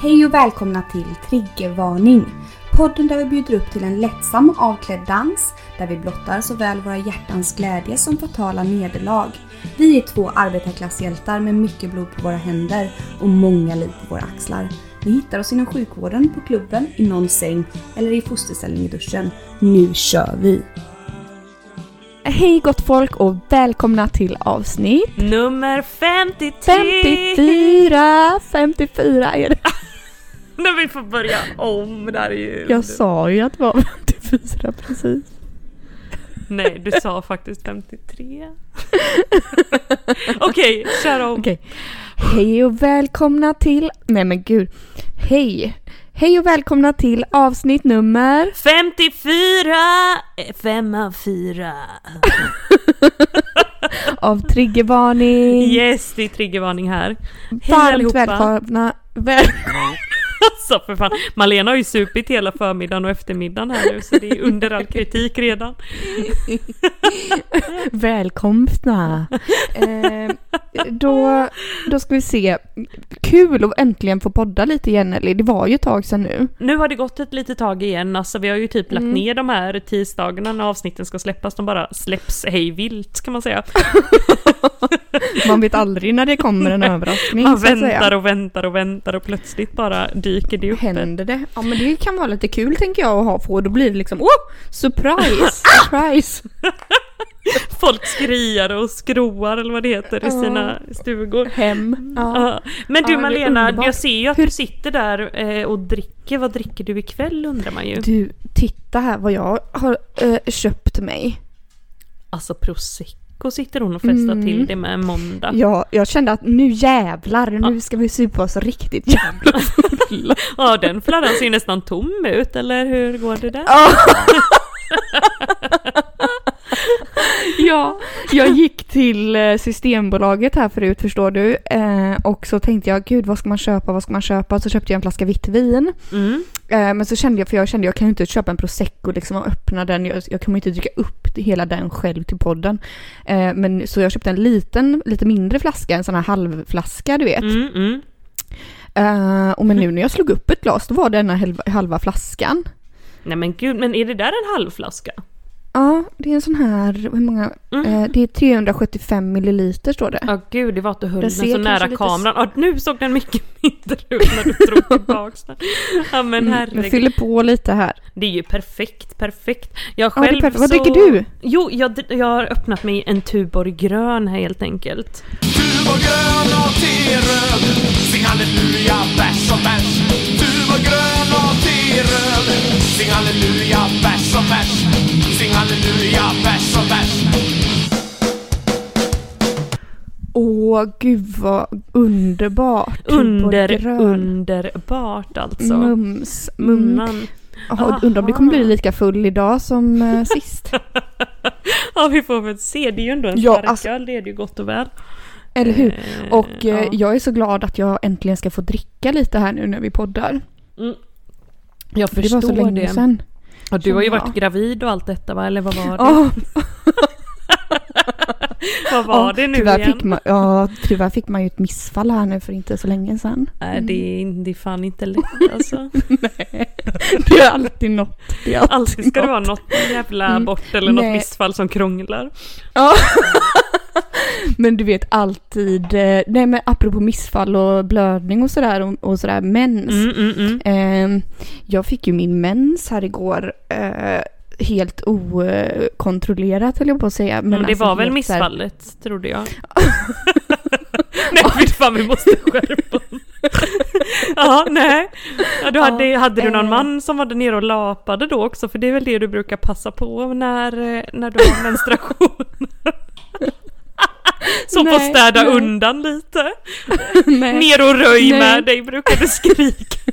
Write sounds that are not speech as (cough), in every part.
Hej och välkomna till Triggervarning! Podden där vi bjuder upp till en lättsam och avklädd dans där vi blottar såväl våra hjärtans glädje som fatala nederlag. Vi är två arbetarklasshjältar med mycket blod på våra händer och många liv på våra axlar. Ni hittar oss inom sjukvården, på klubben, i någon säng eller i fosterställning i duschen. Nu kör vi! Hej gott folk och välkomna till avsnitt Nummer 53! 54! 54 är det. (laughs) När vi får börja om, det här är ju... Jag sa ju att det var 54 precis. Nej, du sa faktiskt 53. (laughs) Okej, kör om. Okej. Hej och välkomna till... Nej men gud. Hej! Hej och välkomna till avsnitt nummer... 54! Fem av fyra. (laughs) av Triggervarning. Yes, det är triggervarning här. Hej Varmt allihopa. välkomna. Väl... Alltså för fan, Malena har ju supit hela förmiddagen och eftermiddagen här nu så det är under all kritik redan. (laughs) Välkomna! Eh, då, då ska vi se. Kul att äntligen få podda lite igen Ellie. Det var ju ett tag sedan nu. Nu har det gått ett litet tag igen, alltså vi har ju typ lagt Mm. ner de här tisdagarna när avsnitten ska släppas, de bara släpps hej vilt kan man säga. (laughs) (laughs) Man vet aldrig när det kommer en överraskning Man väntar och väntar och väntar och plötsligt bara dyker det upp. Händer det? Ja men det kan vara lite kul tänker jag att ha på. Då blir det liksom oh! Surprise! (laughs) Surprise! (laughs) Folk skriar och skroar eller vad det heter i sina stugor. Hem. Ja. Men du Ja, Malena, jag ser ju att Hur- du sitter där eh, och dricker. Vad dricker du ikväll undrar man ju. Du, titta här vad jag har eh, köpt mig. Alltså prosecco sitter hon och festar Mm. till det med en måndag. Jag, jag kände att nu jävlar, nu ska vi supa oss riktigt jävla fulla. (laughs) Ja, den fladdan ser ju nästan tom ut, eller hur går det där? (laughs) (laughs) Ja, jag gick till eh, Systembolaget här förut förstår du. Eh, och så tänkte jag, gud vad ska man köpa, vad ska man köpa? Så köpte jag en flaska vitt vin. Mm. Eh, men så kände jag, för jag kände jag kan ju inte köpa en prosecco liksom och öppna den. Jag, jag kommer inte dricka upp hela den själv till podden. Eh, men så jag köpte en liten, lite mindre flaska, en sån här halvflaska du vet. Mm, mm. Eh, och men nu när jag slog upp ett glas då var det den här halva, halva flaskan. Nej men gud, men är det där en halvflaska? Ja, det är en sån här, hur många? Mm. Eh, det är 375 milliliter står det. Ja gud, det var att du höll Den så nära lite- kameran. Ja, nu såg den mycket (laughs) mindre ut när du drog (laughs) tillbaks den. Ja men Mm, jag herregud. fyller på lite här. Det är ju perfekt, perfekt. Jag Ja, det är själv perfekt. Vad så... dricker du? Jo, jag, jag har öppnat mig en Tuborg grön här helt enkelt. Du var grön och T-röd Sing halleluja, och bärs Du var grön och T-röd Sing halleluja, bärs och bärs Sing halleluja, bärs och bärs Åh, gud vad underbart. Under, Tuborg grön. underbart alltså. Mums. Mm. Mumman. Jaha, undrar om det kommer bli lika full idag som eh, (laughs) sist. Ja vi får väl se, det är ju ändå en Ja, starköl, alltså- det är det ju gott och väl. Eller hur? Eh, Och eh, ja. jag är så glad att jag äntligen ska få dricka lite här nu när vi poddar. Mm. Jag För förstår det var så länge det. sedan. Och du har ju varit gravid och allt detta va, eller vad var det? Ja, (laughs) vad var ja, det nu tyvärr igen? fick, man, ja, tyvärr fick man ju ett missfall här nu för inte så länge sedan. Nej det är, det är fan inte lätt (laughs) alltså. Det är alltid något. Det är alltid, Alltid ska det något. vara något jävla Mm. bort eller något Nej. missfall som krånglar. Ja. (laughs) Men du vet alltid, eh, nej men apropå missfall och blödning och sådär och, och sådär, mens. Mm, mm, mm. Eh, jag fick ju min mens här igår. Eh, helt okontrollerat höll jag på att säga. Men, det alltså var väl så här- missfallet, trodde jag. (laughs) (laughs) nej fy fan vi måste skärpa oss. (laughs) Ja, nej. Ja, du hade, Ja, hade du någon eh. man som var där nere och lapade då också? För det är väl det du brukar passa på när, eh, när du har menstruation? Som får städa nej. undan lite. Ner och röj Nej. med dig brukar du skrika.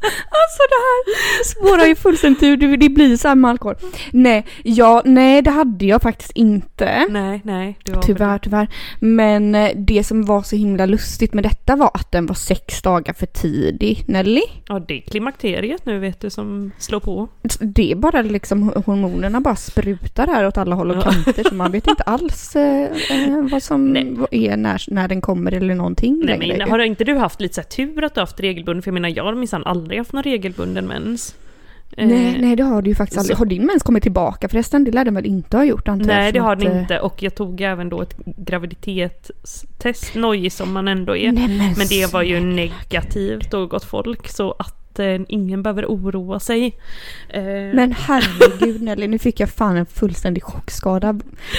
(laughs) Alltså det här spårar ju fullständigt ur, det det blir samma alkohol. Nej, ja, nej det hade jag faktiskt inte. Nej, nej. Du var Tyvärr, tyvärr. Men eh, det som var så himla lustigt med detta var att den var sex dagar för tidig, Nelly. Ja, det är klimakteriet nu vet du som slår på. Det är bara liksom hormonerna bara sprutar här åt alla håll och Ja. kanter så man vet inte (laughs) alls eh, eh, vad som Nej. är när, när den kommer eller någonting Nej, längre. men har inte du haft lite så här tur att du har haft regelbunden? För jag menar, jag har minsann aldrig haft någon regelbunden mens. Eh, nej, nej det har du ju faktiskt så- aldrig. Har din mens kommit tillbaka förresten? Det lär den väl inte ha gjort antar jag, Nej det har att, den eh, inte och jag tog även då ett graviditetstest, nojig som man ändå är. Nej, men, Men det var ju negativt och gott folk så att eh, ingen behöver oroa sig. Eh, Men herregud Nelly, nu fick jag fan en fullständig chockskada.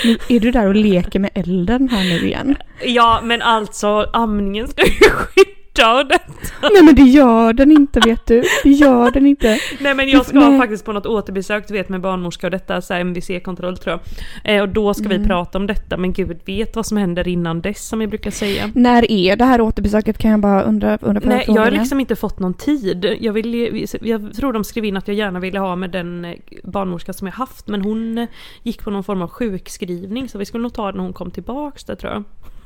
Nu är du där och leker med elden här nu igen. Ja men alltså amningen ska ju skydda och detta. Nej men det gör den inte vet du. Det gör den inte. Nej men jag ska Nej. faktiskt på något återbesök du vet med barnmorska och detta, så MVC-kontroll tror jag. Eh, och då ska Mm. vi prata om detta men gud vet vad som händer innan dess som jag brukar säga. När är det här återbesöket kan jag bara undra, undra på Nej, jag har liksom inte fått någon tid. Jag, vill, jag tror de skrev in att jag gärna ville ha med den eh, barnmorska som jag haft, men hon eh, gick på någon form av sjukskrivning, så vi skulle nog ta den när hon kom tillbaks där tror jag.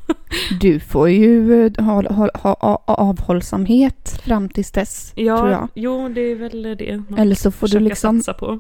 (laughs) Du får ju eh, ha, ha, ha, avhållsamhet fram tills dess, Ja, tror jag. jo det är väl det. man Eller så får du liksom, satsa på.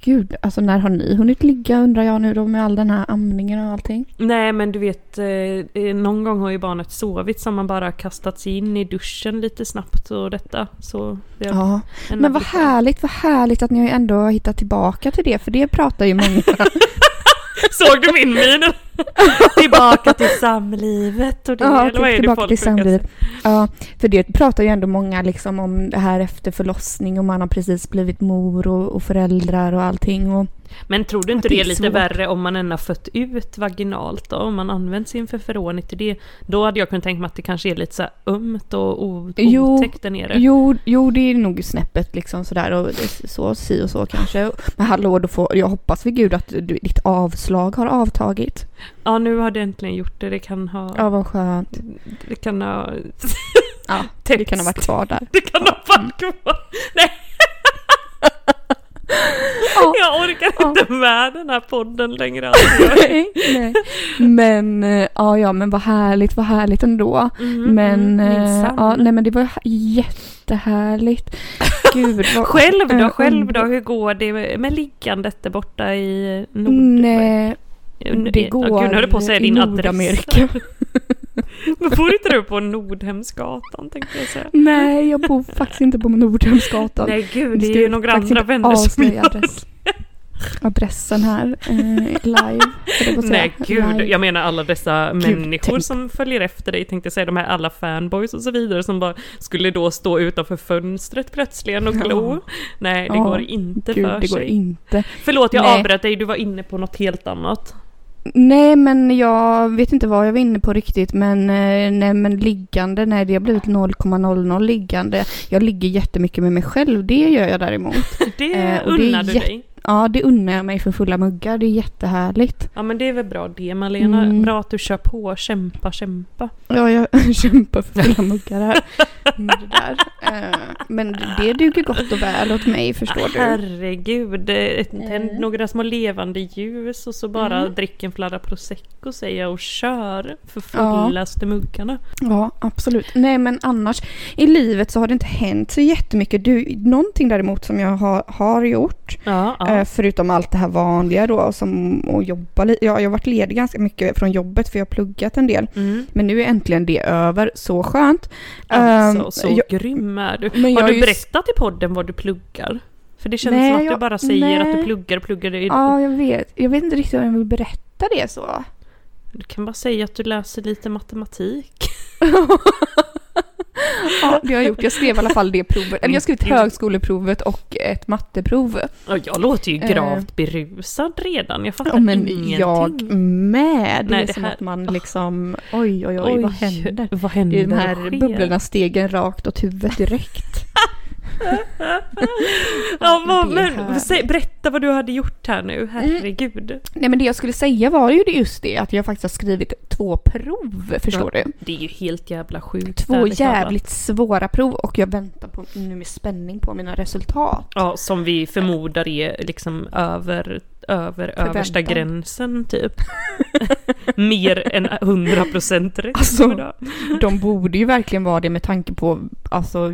gud, alltså när har ni hunnit ligga undrar jag nu då med all den här amningen och allting? Nej men du vet, eh, eh, någon gång har ju barnet sovit som man bara kastats in i duschen lite snabbt och detta. Så det Ja, en men vad härligt, vad härligt att ni ändå har hittat tillbaka till det, för det pratar ju många (laughs) Såg du min min? (laughs) Tillbaka till samlivet och det, Ja, eller vad är det tillbaka till samlivet. Ja, för det pratar ju ändå många liksom om det här efter förlossning och man har precis blivit mor och, och föräldrar och allting. Och, Men tror du inte det det är är lite svårt. värre om man än har fött ut vaginalt då? Om man använt sin feferoni till det. Då hade jag kunnat tänka mig att det kanske är lite så ömt och otäckt där nere. jo, jo, det är nog snäppet liksom sådär och är så, si och så kanske. Men hallå, då får, jag hoppas vid gud att du, ditt avslag har avtagit. Ja, nu har det äntligen gjort det. Det kan ha... Ja, vad skönt. Det kan ha... Ja, det kan ha varit kvar där. (laughs) Det kan ha varit kvar. Nej, Ja. jag orkar Ja. inte med den här podden längre. Alltså. (laughs) Nej, nej. Men, eh, ja, ja, men vad härligt, vad härligt ändå. Mm, Men, mm, ja, nej men det var jättehärligt. Gud vad... (laughs) Själv då? eh, Själv då? Hur går det med, liggandet där borta i Nord... Nej, det ja, går Gud, nu höll på att säga din Nordamerika. (laughs) (laughs) Men bor inte du på Nordhemsgatan tänkte jag säga? Nej, jag bor faktiskt inte på Nordhemsgatan. Nej gud, det är ju några andra vänner som gör adress. adressen här eh, live. Nej gud, Live. jag menar alla dessa Gud, människor tänk. som följer efter dig, tänkte jag säga, de här alla fanboys och så vidare som bara skulle då stå utanför fönstret plötsligen och glo. Ja. Nej, det Ja, går inte Gud, för det går sig. inte. Förlåt, jag Nej. avbröt dig, du var inne på något helt annat. Nej, men jag vet inte vad jag var inne på riktigt. Men, eh, nej, men liggande, nej, det har blivit 0,00 liggande. Jag ligger jättemycket med mig själv, det gör jag däremot. (laughs) Det Eh, och det unnar du dig. Ja, det unnar jag mig för fulla muggar. Det är jättehärligt. Ja men det är väl bra det Malena. Mm. Bra att du kör på, kämpa, kämpa. Ja, jag (laughs) kämpar för fulla muggar här. Med det där. Eh, Men det duger gott och väl åt mig, förstår du. Herregud, eh, ett- Mm. tänd några små levande ljus och så bara Mm. drick en fladda prosecco säger jag och kör för Ja. fullaste muggarna. Ja, absolut. Nej, men annars i livet så har det inte hänt så jättemycket. Du, någonting däremot som jag har, har gjort, Ja, ja. Eh, förutom allt det här vanliga då, som att jobba lite. Ja, jag har varit ledig ganska mycket från jobbet för jag har pluggat en del. Mm. Men nu är äntligen det över. Så skönt. Alltså, så jag- grym är du. Har du ju- berättat i podden vad du pluggar? För det känns Nej, som att du jag- bara säger att du nej. pluggar och pluggar. Ja, jag vet. Jag vet inte riktigt om jag vill berätta det så. Du kan bara säga att du läser lite matematik. (laughs) (laughs) Ja, det har jag gjort. Jag skrev i alla fall det provet. Eller jag har skrivit Mm. högskoleprovet och ett matteprov. Ja, jag låter ju Eh. gravt berusad redan. Jag fattar Ja, men ingenting. jag med. Det Nej, är det som här- att man liksom, oj, oj, oj, vad händer? Vad Det händer är de här sker? bubblorna stegen rakt åt huvudet direkt. (laughs) Ja, vad, men, säg, berätta vad du hade gjort här nu, herregud. Nej men det jag skulle säga var ju just det att jag faktiskt har skrivit två prov, förstår du? Det är ju helt jävla sjukt. Två jävligt svåra prov och jag väntar på, nu med spänning på mina resultat. Ja, som vi förmodar är liksom över, över översta Förväntan. gränsen typ. (laughs) Mer än 100% rätt. Alltså. De borde ju verkligen vara det med tanke på, alltså,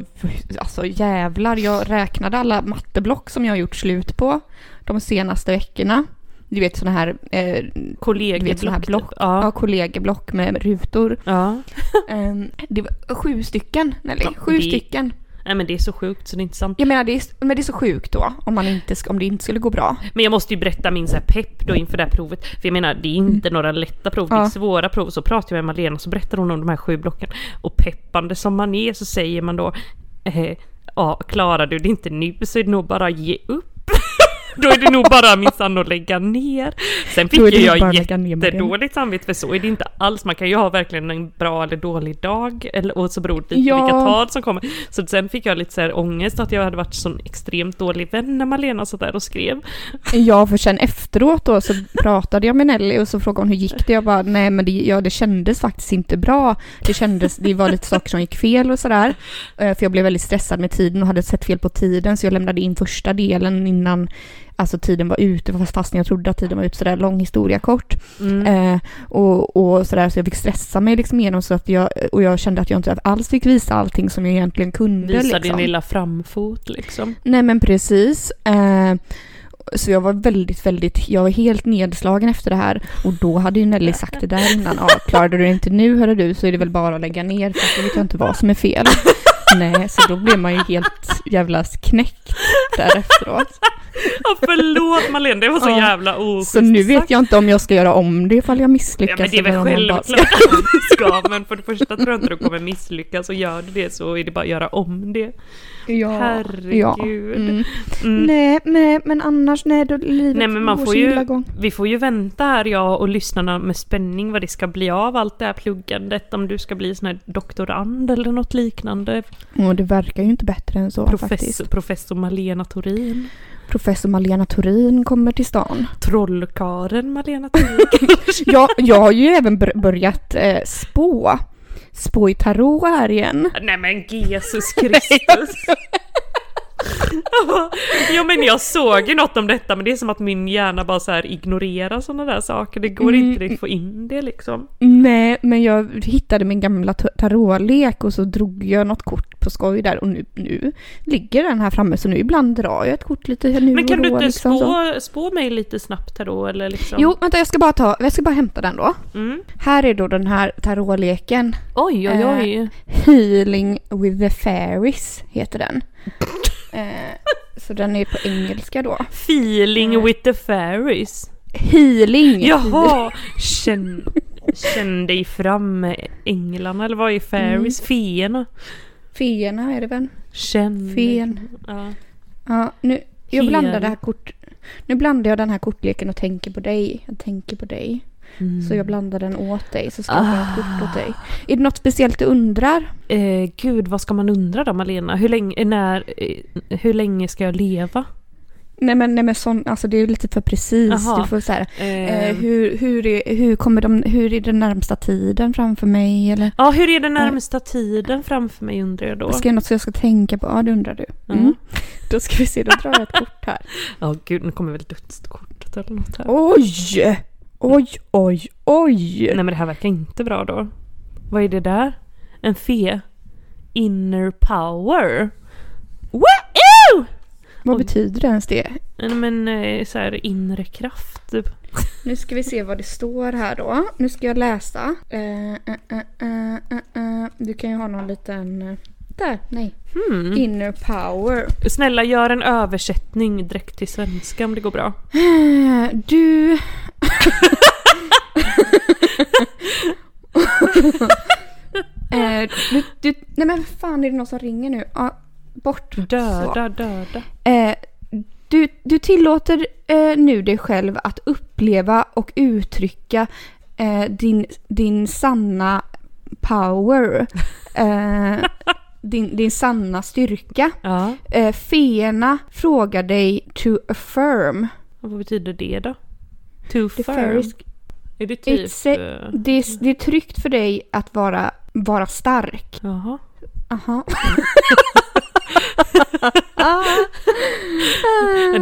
alltså jävlar, jag räknade alla matteblock som jag har gjort slut på de senaste veckorna. Du vet sådana här, eh, vet såna här Kollegieblock. block, typ. ja. Ja. kollegieblock med rutor. ja. Ehm, det var sju stycken, Nelly, Ja, sju det- stycken. Nej men det är så sjukt så det är inte sant. Jag menar det är, men det är så sjukt då, om, man inte, om det inte skulle gå bra. Men jag måste ju berätta min så här pepp då inför det här provet. För jag menar, det är inte några lätta prov, det är Mm. Ja. svåra prov. Så pratar jag med Malena så berättar hon om de här sju blocken. Och peppande som man är så säger man då, eh, ja klarar du det inte nu så är det nog bara att ge upp. (laughs) Då är det nog bara minsann att lägga ner. Sen fick ju jag jättedåligt samvete för så är det inte alls. Man kan ju ha verkligen en bra eller dålig dag. Eller, och så beror det lite Ja. på vilka tal som kommer. Så sen fick jag lite så här ångest att jag hade varit sån extremt dålig vän när Malena satt där och skrev. Ja, för sen efteråt då så pratade jag med Nelly och så frågade hon hur gick det? Jag bara, nej men det, ja, det kändes faktiskt inte bra. Det kändes, det var lite saker som gick fel och sådär. Eh, För jag blev väldigt stressad med tiden och hade sett fel på tiden så jag lämnade in första delen innan Alltså tiden var ute, fast fastän jag trodde att tiden var ute, sådär lång historia kort. Mm. Eh, och, och sådär, så jag fick stressa mig liksom igenom så att jag, och jag kände att jag inte alls fick visa allting som jag egentligen kunde. Visa liksom. din lilla framfot liksom. Nej men precis. Eh, så jag var väldigt, väldigt, jag var helt nedslagen efter det här. Och då hade ju Nelly sagt det där innan. Ja, klarade du det inte nu hörde du så är det väl bara att lägga ner för då vet jag inte vad som är fel. (laughs) Nej, så då blev man ju helt jävla knäckt där efteråt. (laughs) Ja förlåt Malena, det var så Ja. jävla oschysst Så nu vet jag inte om jag ska göra om det ifall jag Ja misslyckas. men det är väl självklart (laughs) att du ska, men för det första tror jag inte du kommer misslyckas och gör du det så är det bara att göra om det. Ja, Herregud. Mm. Mm. Nej, nej, men annars nej, då livet Nej men man får ju, gång. vi får ju vänta här jag och lyssnarna med spänning vad det ska bli av allt det här pluggandet. Om du ska bli sån här doktorand eller något liknande. Och det verkar ju inte bättre än så faktiskt. Professor, professor Malena Thorin. Professor Malena Thorin kommer till stan. Trollkaren Malena Thorin. (laughs) Jag, jag har ju även bör- börjat eh, spå. Spå i tarot här igen. Nej men Jesus Kristus. (laughs) ja men jag såg ju något om detta men det är som att min hjärna bara så här ignorerar sådana där saker. Det går Mm. inte riktigt att få in det liksom. Nej, men jag hittade min gamla ta- tarotlek och så drog jag något kort på skoj där och nu, nu ligger den här framme så nu ibland drar jag ett kort lite nu Men kan och du då, inte liksom så. spå, spå mig lite snabbt här då eller liksom? Jo, vänta jag ska bara ta, jag ska bara hämta den då. Mm. Här är då den här tarotleken. Oj oj oj. Healing with the fairies heter den. eh, så den är på engelska då. Feeling Eh. with the fairies. Healing! Jaha! Känn, känn dig fram med änglarna eller vad är fairies? Feerna? Feerna är det väl? Känn Fen. Ja. Ja, nu, jag blandar det här kort... Nu blandar jag den här kortleken och tänker på dig. Jag tänker på dig. Mm. Så jag blandar den åt dig, så ska jag ha ett kort Ah. åt dig. Är det något speciellt du undrar? Eh, gud, vad ska man undra då Malena? Hur länge, när, eh, hur länge ska jag leva? Nej men, nej, men sån, alltså det är lite för precis. Du får så här, Eh, eh, hur, hur, är, hur kommer de, hur är den närmsta tiden framför mig? Eller Ja, hur är den närmsta tiden framför mig undrar jag då? ska jag något som jag ska tänka på? Ja, det undrar du. Mm. Mm. Då ska vi se, då drar jag ett kort här. (laughs) Ja, gud, nu kommer väl dödskortet eller något här. Oj! Oj, oj, oj! Nej men det här verkar inte bra då. Vad är det där? En fe? Inner power? Woo! Vad Oj. betyder det ens det? Men eh, så här inre kraft typ. (laughs) Nu ska vi se vad det står här då. Nu ska jag läsa. Eh, eh, eh. Du kan ju ha någon liten... eh, Där, nej. Hmm. Inner power. Snälla gör en översättning direkt till svenska om det går bra. Eh, Du... (laughs) (laughs) du, du... Nej men fan är det någon som ringer nu? Ja, bort. Döda, döda. Eh, du, du tillåter eh, nu dig själv att uppleva och uttrycka eh, din, din sanna power. (laughs) Eh, din, din sanna styrka. Ja, Eh, feerna frågar dig to affirm. och vad betyder det då? Too The firm? fairies, Är det typ... A- eh, det, är, det är tryggt för dig att vara, vara stark. Jaha. Aha. (laughs)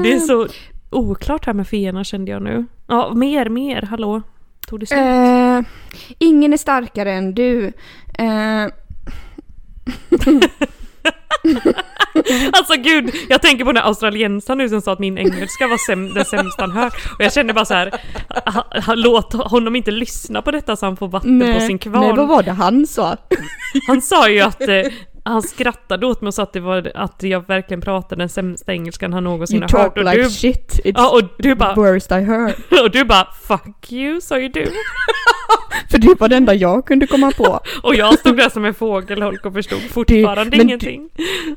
Det är så oklart här med feerna kände jag nu. Ja, mer, mer, hallå. Tog det slut? Eh, ingen är starkare än du. Eh, (laughs) Alltså gud, jag tänker på den här australiensaren nu som sa att min engelska var säm- den sämsta han hört. Och jag känner bara så här, ha, ha, låt honom inte lyssna på detta så han får vatten på sin kvarn. nej, vad var det han sa? Han sa ju att eh, han skrattade åt mig och sa att, det var, att jag verkligen pratade den sämsta engelskan han någonsin You har talk hört. Och like du, shit. It's ja, och du bara, worst I heard. (laughs) och du bara 'fuck you' sa ju du. (laughs) För det var det enda jag kunde komma på. Och jag stod där som en fågelholk och förstod fortfarande men ingenting.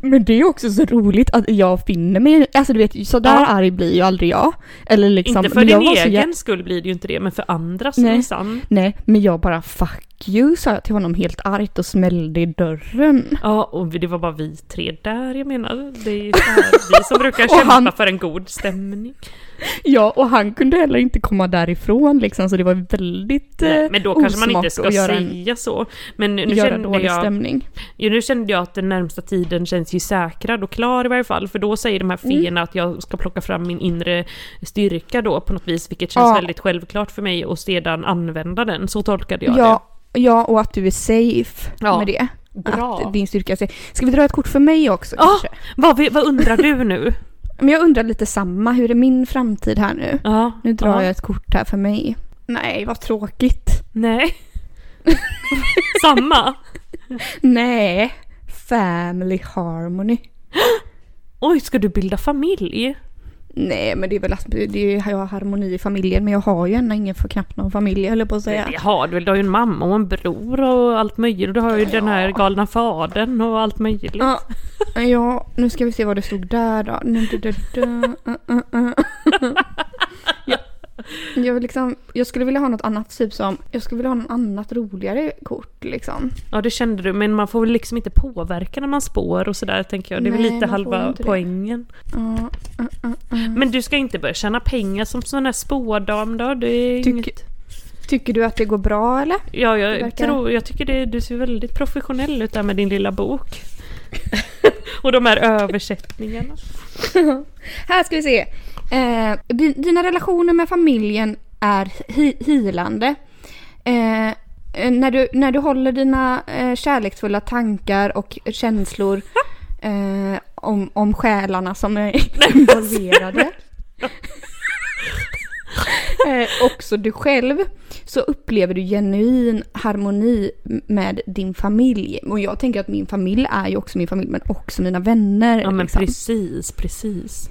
Men det är också så roligt att jag finner mig, alltså du vet så där Ja. arg blir ju aldrig jag. Eller liksom, Inte för din egen skull blir det ju inte det, men för andras Nej. minsann. Nej, men jag bara fuck you sa jag till honom helt argt och smällde i dörren. Ja, och det var bara vi tre där jag menar. Det är vi som brukar (laughs) kämpa han- för en god stämning. Ja, och han kunde heller inte komma därifrån liksom, så det var väldigt Nej, eh, men då kanske man inte ska göra en, säga så. Men nu kände, jag, stämning. ja, nu kände jag att den närmsta tiden känns ju säkrad och klar i varje fall. För då säger de här Mm. feerna att jag ska plocka fram min inre styrka då på något vis, vilket känns Ja. väldigt självklart för mig och sedan använda den. Så tolkade jag Ja, ja, och att du är safe Ja. med det. Bra. Att din styrka är safe. Ska vi dra ett kort för mig också Ja. kanske? Vad, vad undrar du nu? (laughs) Men jag undrar lite samma, hur är min framtid här nu? Ja, Nu drar ja. jag ett kort här för mig. Nej, vad tråkigt. Nej. (laughs) Samma? Nej, family harmony. Oj, ska du bilda familj? Nej, men det är väl att det är, jag har harmoni i familjen, men jag har ju ännu ingen för knappt någon familj, jag på att säga. Det har du väl? Du har ju en mamma och en bror och allt möjligt. Du har ju den här galna fadern och allt möjligt. Ja, ja, nu ska vi se vad det stod där då. (laughs) (laughs) Nu, du, du, du, uh, uh, uh. Jag, vill liksom, jag skulle vilja ha något annat, typ som, jag skulle vilja ha något annat roligare kort liksom. Ja, det kände du. Men man får väl liksom inte påverka när man spår och sådär tänker jag. Det är väl Nej, lite man får halva poängen. Uh, uh, uh. Men du ska inte börja tjäna pengar som sån här spådam då? Det är Tyck- inget... Tycker du att det går bra eller? Ja, jag verkar- tror... Jag tycker det, du ser väldigt professionell ut där med din lilla bok. (laughs) och de här översättningarna. (laughs) Här ska vi se. Eh, di- dina relationer med familjen är hi- hilande. Eh, eh, när, du, när du håller dina eh, kärleksfulla tankar och känslor (laughs) eh, om, om själarna som är involverade. (laughs) eh, också du själv. Så upplever du genuin harmoni med din familj. Och jag tänker att min familj är ju också min familj men också mina vänner. Ja, men liksom. precis, precis.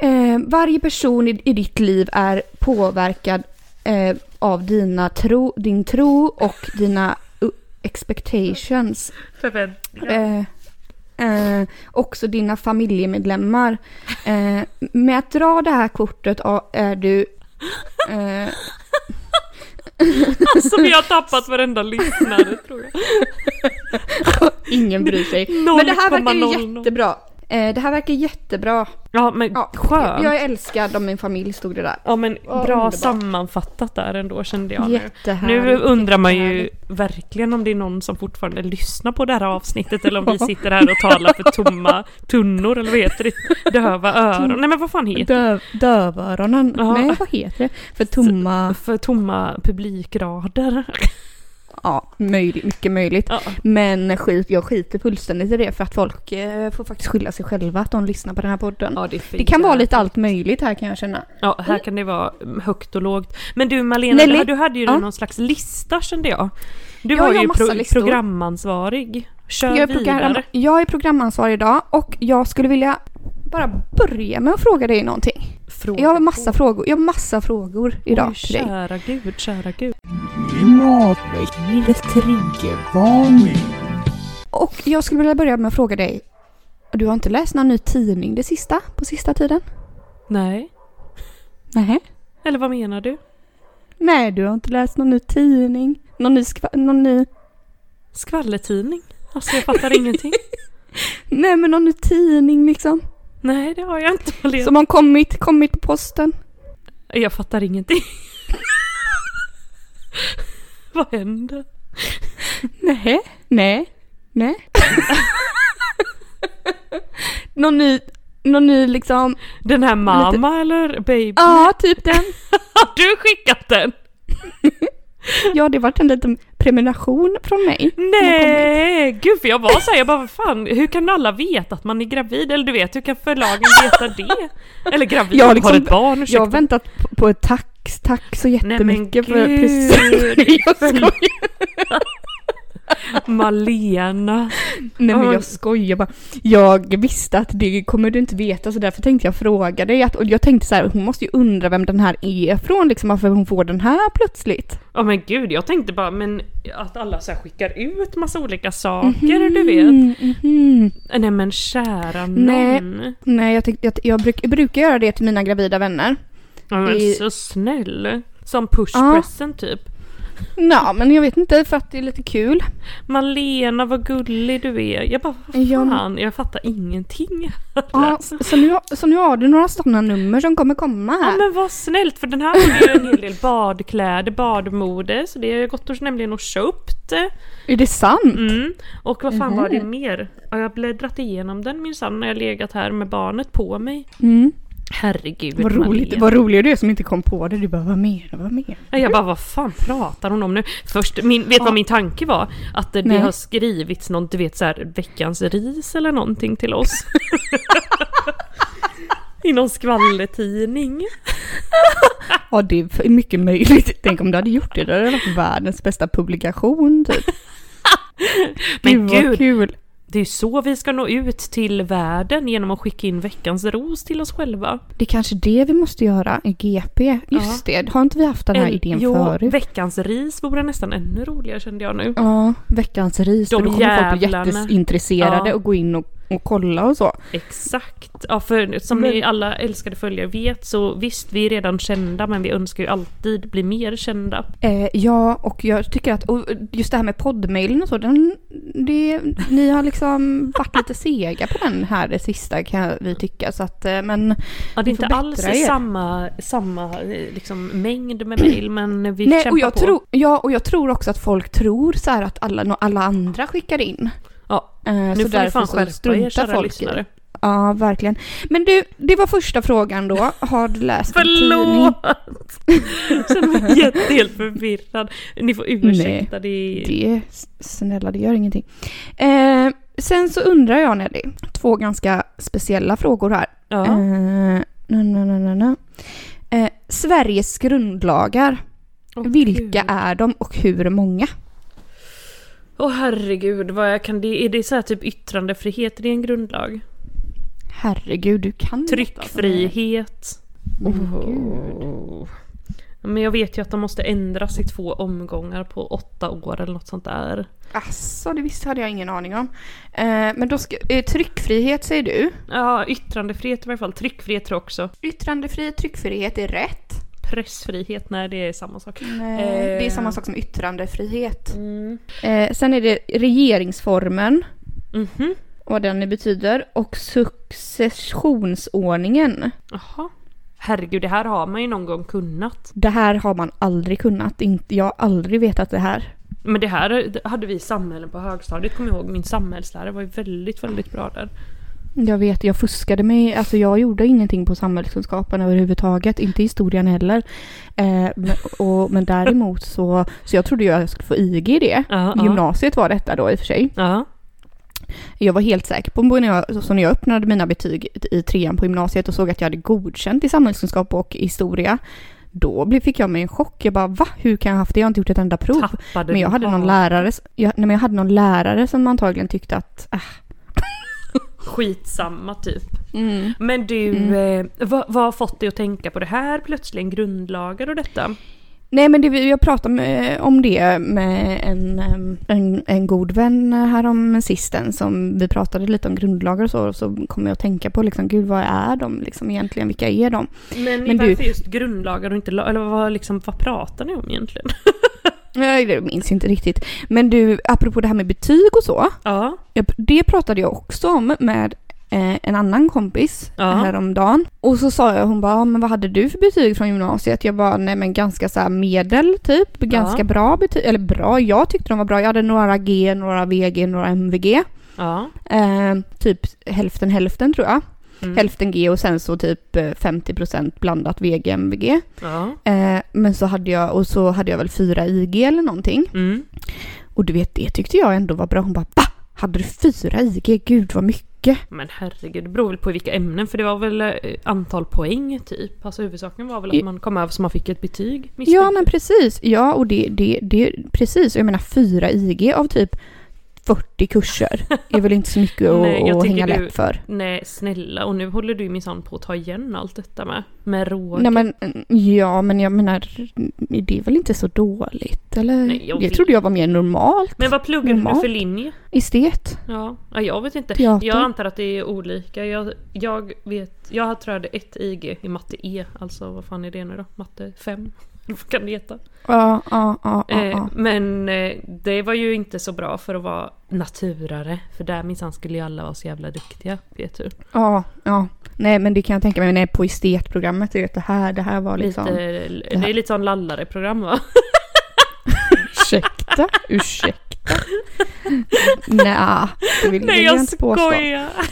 Eh, varje person i, i ditt liv är påverkad eh, av dina tro, din tro och dina uh, expectations. Förväntningar. Eh, eh, också dina familjemedlemmar. Eh, med att dra det här kortet är du... Eh, (laughs) Som jag har tappat varenda lyssnare tror jag. (laughs) ingen bryr sig. Men det här verkar ju 0,00. jättebra. Eh, det här verkar jättebra. Ja men Ja, skönt. Jag är älskad av min familj stod det där. Ja men Vad bra underbart. sammanfattat där ändå kände jag nu. Nu undrar man ju verkligen om det är någon som fortfarande lyssnar på det här avsnittet eller om vi sitter här och talar för tomma tunnor eller vad heter det? Döva (laughs) öron. Nej men vad fan heter Döv, dövöronen. Ja. Nej, vad heter det? För tomma... det? För tomma publikrader. Ja, möjligt, mycket möjligt. Ja. Men skit, jag skiter fullständigt i det för att folk eh, får faktiskt skylla sig själva att de lyssnar på den här podden. Ja, det, det kan vara lite allt möjligt här kan jag känna. Ja, här kan det vara högt och lågt. Men du Malena, Nelly? du hade ju Ja. någon slags lista kände jag. Du Ja, var jag har ju pro- listor. programansvarig. Kör Jag är, vidare. program, jag är programansvarig idag och jag skulle vilja bara börja med att fråga dig någonting. Fråga Jag har massa frågor, jag har massa frågor idag Oj, till dig. kära gud, kära gud. Och jag skulle vilja börja med att fråga dig. Du har inte läst någon ny tidning det sista, på sista tiden? Nej, Nej. eller vad menar du? Nej, du har inte läst någon ny tidning? Någon ny, skva- någon ny... Skvallertidning? Alltså jag fattar ingenting. (laughs) Nej men någon tidning liksom. Nej det har jag inte Malena. Som har kommit, kommit på posten. Jag fattar ingenting. Vad händer? Nej, nej, nej. någon ny, någon ny liksom, Den här mamma eller baby? ja typ den. (laughs) Har du skickat den? Ja det vart en liten prenumeration från mig. Nej, gud för jag var såhär, jag bara vad fan, hur kan alla veta att man är gravid? Eller du vet, hur kan förlagen veta det? Eller gravid, Jag liksom- har ett barn, Jag ursäkta. har väntat på- ett tack, tack så jättemycket för gud. precis. (laughs) Jag skojar. Malena. Nej men Ja. jag skojar bara. Jag visste att det kommer du inte veta så därför tänkte jag fråga dig. Att, och jag tänkte så här, hon måste ju undra vem den här är från liksom varför hon får den här plötsligt. Ja men gud, jag tänkte bara men att alla så här skickar ut massa olika saker, du vet. Mm, mhm. Nej men kära Nej. nån. Nej jag, tänkte, jag, jag, bruk, jag brukar göra det till mina gravida vänner. Ja, men I- så snäll. Som push Ja. present typ. Ja men jag vet inte för att det är lite kul. Malena vad gullig du är. Jag bara vad Ja. fan, jag fattar ingenting. Ja, så, nu, så nu har du några sådana nummer som kommer komma Ja här. men vad snällt för den här har ju en hel del badkläder, badmode så det har jag gått och nämligen och köpt. Är det sant? Mm. Och vad fan var det Mhm. mer? Ja, jag har bläddrat igenom den minsann när jag legat här med barnet på mig. Mm. Herregud Vad roligt, vad rolig du är som inte kom på det. Du bara, vad menar vad Ja, Jag bara, vad fan pratar hon om nu? Först, min, vet du vad min tanke var? Att det, det Nej. har skrivits något, du vet så här, veckans ris eller någonting till oss. (laughs) I någon skvallertidning. Ja det är mycket möjligt. Tänk om du hade gjort det. Det hade varit världens bästa publikation typ. Men Gud vad gud, kul. Det är så vi ska nå ut till världen genom att skicka in veckans ros till oss själva. Det är kanske det vi måste göra i GP. Just det, har inte vi haft den här En- idén jo, förut? veckans ris vore nästan ännu roligare kände jag nu. Ja, veckans ris. De då kommer folk bli jävlarna. jätteintresserade Ja. och gå in och, och kolla och så. Exakt. Ja, för som Men- ni alla älskade följare vet så visst, vi är redan kända men vi önskar ju alltid bli mer kända. Eh, ja, och jag tycker att just det här med poddmailen och så, den, det, ni har liksom varit lite sega på den här det sista kan vi tycka. Så att, eh, men Ja, det är inte alls er. samma, samma eh, liksom, mängd med mejl men vi Nej, kämpar och jag, på. tror, ja, och jag tror också att folk tror så här att alla, alla andra skickar in. Eh, nu så får ni därför fan så skärpa er folk lyssnare. det. Ja, verkligen. Men du, det var första frågan då. Har du läst? Förlåt! (laughs) Känner mig jätte, helt förvirrad. Ni får ursäkta, det är... Det, snälla, det gör ingenting. Eh, sen så undrar jag Nelly, två ganska speciella frågor här. Ja. Eh, na, na, na, na. Eh, Sveriges grundlagar, Åh, vilka gud. är de och hur många? Åh herregud, vad jag kan det? Är det så här typ yttrandefrihet? Det är en grundlag? Herregud, du kan. Tryckfrihet? Åh, Oh. Men jag vet ju att de måste ändras i två omgångar på åtta år eller något sånt där. Asså, det visste hade jag ingen aning om. Eh, men då ska, eh, tryckfrihet säger du. Ja, yttrandefrihet i varje fall. Tryckfrihet tror jag också. Yttrandefrihet, tryckfrihet är rätt. Pressfrihet, nej det är samma sak. Nej, det är Eh. samma sak som yttrandefrihet. Mm. Eh, sen är det regeringsformen, Mhm. vad den betyder, och successionsordningen. Jaha. Herregud, det här har man ju någon gång kunnat. Det här har man aldrig kunnat. Jag har aldrig vetat det här. Men det här hade vi i samhällen på högstadiet, kommer jag ihåg. Min samhällslärare var ju väldigt, väldigt bra där. Jag vet, jag fuskade mig. Alltså jag gjorde ingenting på samhällskunskapen överhuvudtaget. Inte historien heller. Eh, men, och, men däremot så, så jag trodde jag skulle få IG i det. Ja, ja. Gymnasiet var detta då i och för sig. Ja. Jag var helt säker på när jag, så när jag öppnade mina betyg i trean på gymnasiet och såg att jag hade godkänt i samhällskunskap och historia. Då fick jag mig en chock. Jag bara va? Hur kan jag ha haft det? Jag har inte gjort ett enda prov. Tappade Men jag hade någon lärare, jag, nej, men jag hade någon lärare som antagligen tyckte att äh, Skitsamma typ. Men du, eh, vad, vad har fått dig att tänka på det här plötsligen? Grundlagar och detta? Nej men det, jag pratade med, om det med en, en, en god vän härom sisten som vi pratade lite om grundlagar och så. Och så kom jag att tänka på liksom, gud vad är de liksom egentligen? Vilka är de? Men, Men du- varför just grundlagar och inte Eller vad, liksom, vad pratar ni om egentligen? (laughs) Nej, det minns inte riktigt. Men du, apropå det här med betyg och så. Ja. jag- Det pratade jag också om med eh, en annan kompis Ja. häromdagen. Och så sa jag, hon bara, "Ja, men vad hade du för betyg från gymnasiet? Jag bara, nej men ganska så medel typ. Ganska Ja. bra betyg. Eller bra, jag tyckte de var bra. Jag hade några G, några VG, några MVG. Ja. Eh, typ hälften hälften tror jag. Mm. Hälften G och sen så typ eh, 50% blandat VG, MVG. Ja. Eh, men så hade jag, och så hade jag väl fyra IG eller någonting. Mm. Och du vet, det tyckte jag ändå var bra. Hon bara va? Hade du fyra IG? Gud vad mycket. Men herregud, det beror väl på vilka ämnen för det var väl eh, antal poäng typ. Alltså huvudsaken var väl att Ja. man kom över så man fick ett betyg. Ja misstänker men precis. Ja och det, det, det precis. Och jag menar fyra IG av typ 40 kurser är väl inte så mycket att, Nej, jag att hänga du- läpp för. Nej snälla, och nu håller du minsann på att ta igen allt detta med. Med råge. Nej men ja men jag menar det är väl inte så dåligt eller? Nej, jag det vet. trodde jag var mer normalt. Men vad pluggar du Normalt. för linje? Estet. Ja, ja, jag vet inte. Teater. Jag antar att det är olika. Jag, jag vet, jag tror jag hade ett IG i matte E. Alltså vad fan är det nu då? Matte 5? (laughs) Kan det heta? Ja, ja, ja, ja, Eh, men eh, det var ju inte så bra för att vara naturare. För där minsann skulle ju alla vara så jävla duktiga, vet du. Ja, ja. Nej men det kan jag tänka mig är på estetprogrammet. Vet det här, det här var liksom... Lite, det är lite sån lallare-program va? (laughs) Ursäkta, ursäkta. (laughs) Nja, det vill Nej jag jag inte påstå.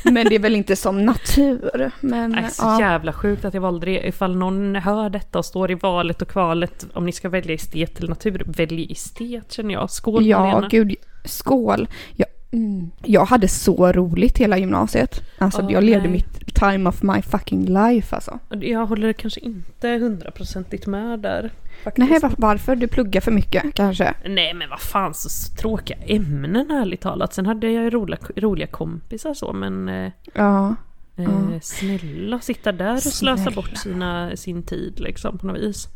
Men det är väl inte som natur. Men Nej, så ja. jävla sjukt att jag valde det. Ifall någon hör detta och står i valet och kvalet om ni ska välja estet eller natur, välj estet känner jag. Skål Ja, Malena. gud. Skål. Jag, mm. jag hade så roligt hela gymnasiet. Alltså Åh, jag levde nej. mitt time of my fucking life alltså. Jag håller kanske inte hundraprocentigt med där. Faktiskt. Nej, var, varför? Du pluggar för mycket kanske? Nej men vad fan så tråkiga ämnen ärligt talat. Sen hade jag ju roliga, roliga kompisar så men eh, Ja. eh, Ja. snälla sitta där och slösa Snälla. bort sina, sin tid liksom på något vis.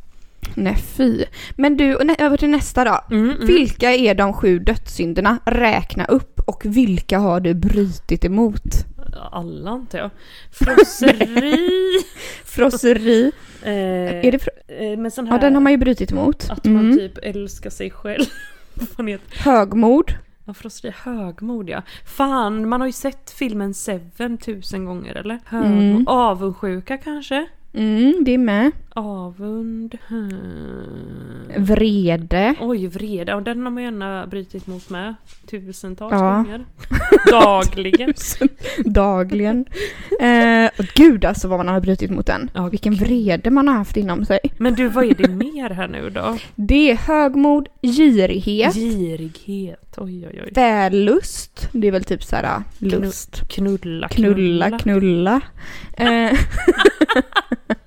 Nej fy. Men du, över till nästa då. Mm, mm. Vilka är de sju dödssynderna? Räkna upp och vilka har du brutit emot? Alla antar jag. Frosseri. (laughs) Frosseri. eh, Är det fr- eh, men sån här, ja, den har man ju brutit emot. att man Mm. typ älskar sig själv. (laughs) Högmod. Ja, frosseri. Högmod ja. Fan, man har ju sett filmen Seven tusen gånger eller? Högmod. Mm. Avundsjuka kanske? Mm, det är med. Avund... Hmm. Vrede. Oj, vrede. Och den har man gärna brutit mot med. Tusentals Ja. gånger. (laughs) Dagligen. Dagligen. Eh, och gud alltså vad man har brutit mot den. Ja, Vilken vrede man har haft inom sig. Men du, vad är det mer här nu då? Det är högmod, girighet, Girighet. Oj, oj, oj. vällust. Det är väl typ så här lust. Knulla, Knulla, knulla. Eh, (laughs)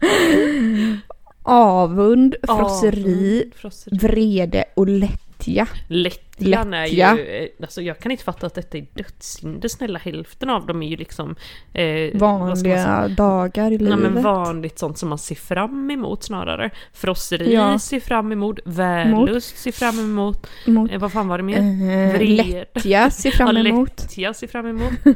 (laughs) avund, frosseri, Avund, frosseri. vrede och lättja. Lättjan är ju... Eh, Alltså jag kan inte fatta att detta är dödssynder. Snälla hälften av dem är ju liksom... Eh? Vanliga dagar i Ja livet. men vanligt sånt som man ser fram emot snarare. Frosseri Ja. ser fram emot, vällust ser fram emot. Mot, Eh, vad fan var det mer? eh, Vred. lättja ser fram Ja, emot. lättja ser fram emot. (laughs)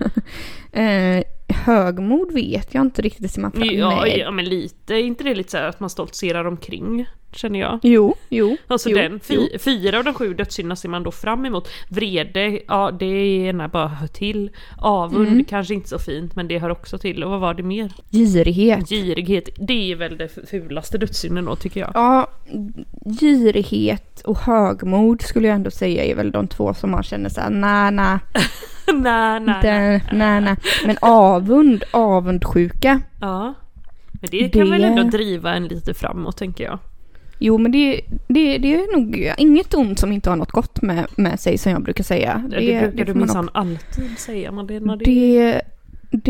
Eh, högmod vet jag inte riktigt. Ser man Ja, Nej. ja men lite, är inte det lite så att man stoltserar omkring? Känner jag. Jo, jo. Alltså jo, den, fy, jo. fyra av de sju dödssynderna ser man då fram emot. Vrede, ja det är gärna bara hör till. Avund, Mm. kanske inte så fint men det hör också till. Och vad var det mer? Girighet. Girighet, det är väl det fulaste dödssynden då tycker jag. Ja, girighet och högmod skulle jag ändå säga är väl de två som man känner såhär, nej, nej, (laughs) nej, nej, nej, nej, nej. Men avund, avundsjuka. Ja. Men det kan Det- väl ändå driva en lite framåt tänker jag. Jo, men det, det, det är nog inget ont som inte har något gott med, med sig som jag brukar säga. Det, det brukar du får man minsann alltid säga Malena. Det, Det, det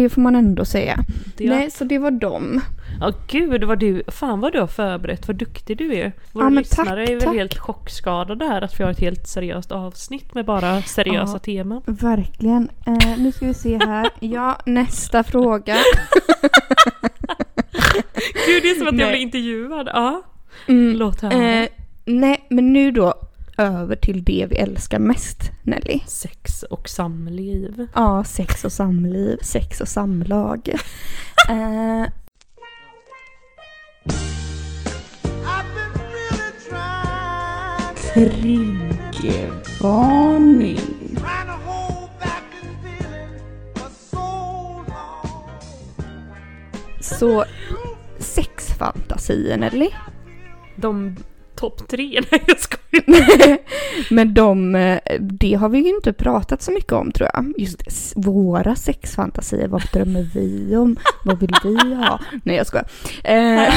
får man ändå säga. det, Nej, så det var dem. Ja gud vad du, fan vad du har förberett, vad duktig du är. Våra Ja, lyssnare tack, är väl tack. helt chockskadade här att vi har ett helt seriöst avsnitt med bara seriösa Ja. teman. Verkligen. Eh, nu ska vi se här. (laughs) Ja, nästa fråga. Gud det är som att jag Nej. blir intervjuad. Ja, Mm, låt höra. eh, nej, men nu då över till det vi älskar mest, Nelly. Sex och samliv. Ja, sex och samliv, sex och samlag. (laughs) eh. Triggervarning. Så sexfantasier Nelly. De topp tre, (laughs) nej jag skojar. (laughs) Men de, eh, det har vi ju inte pratat så mycket om tror jag. Just våra sexfantasier, vad drömmer vi om? Vad vill vi ha? Nej jag skojar. Eh, (laughs)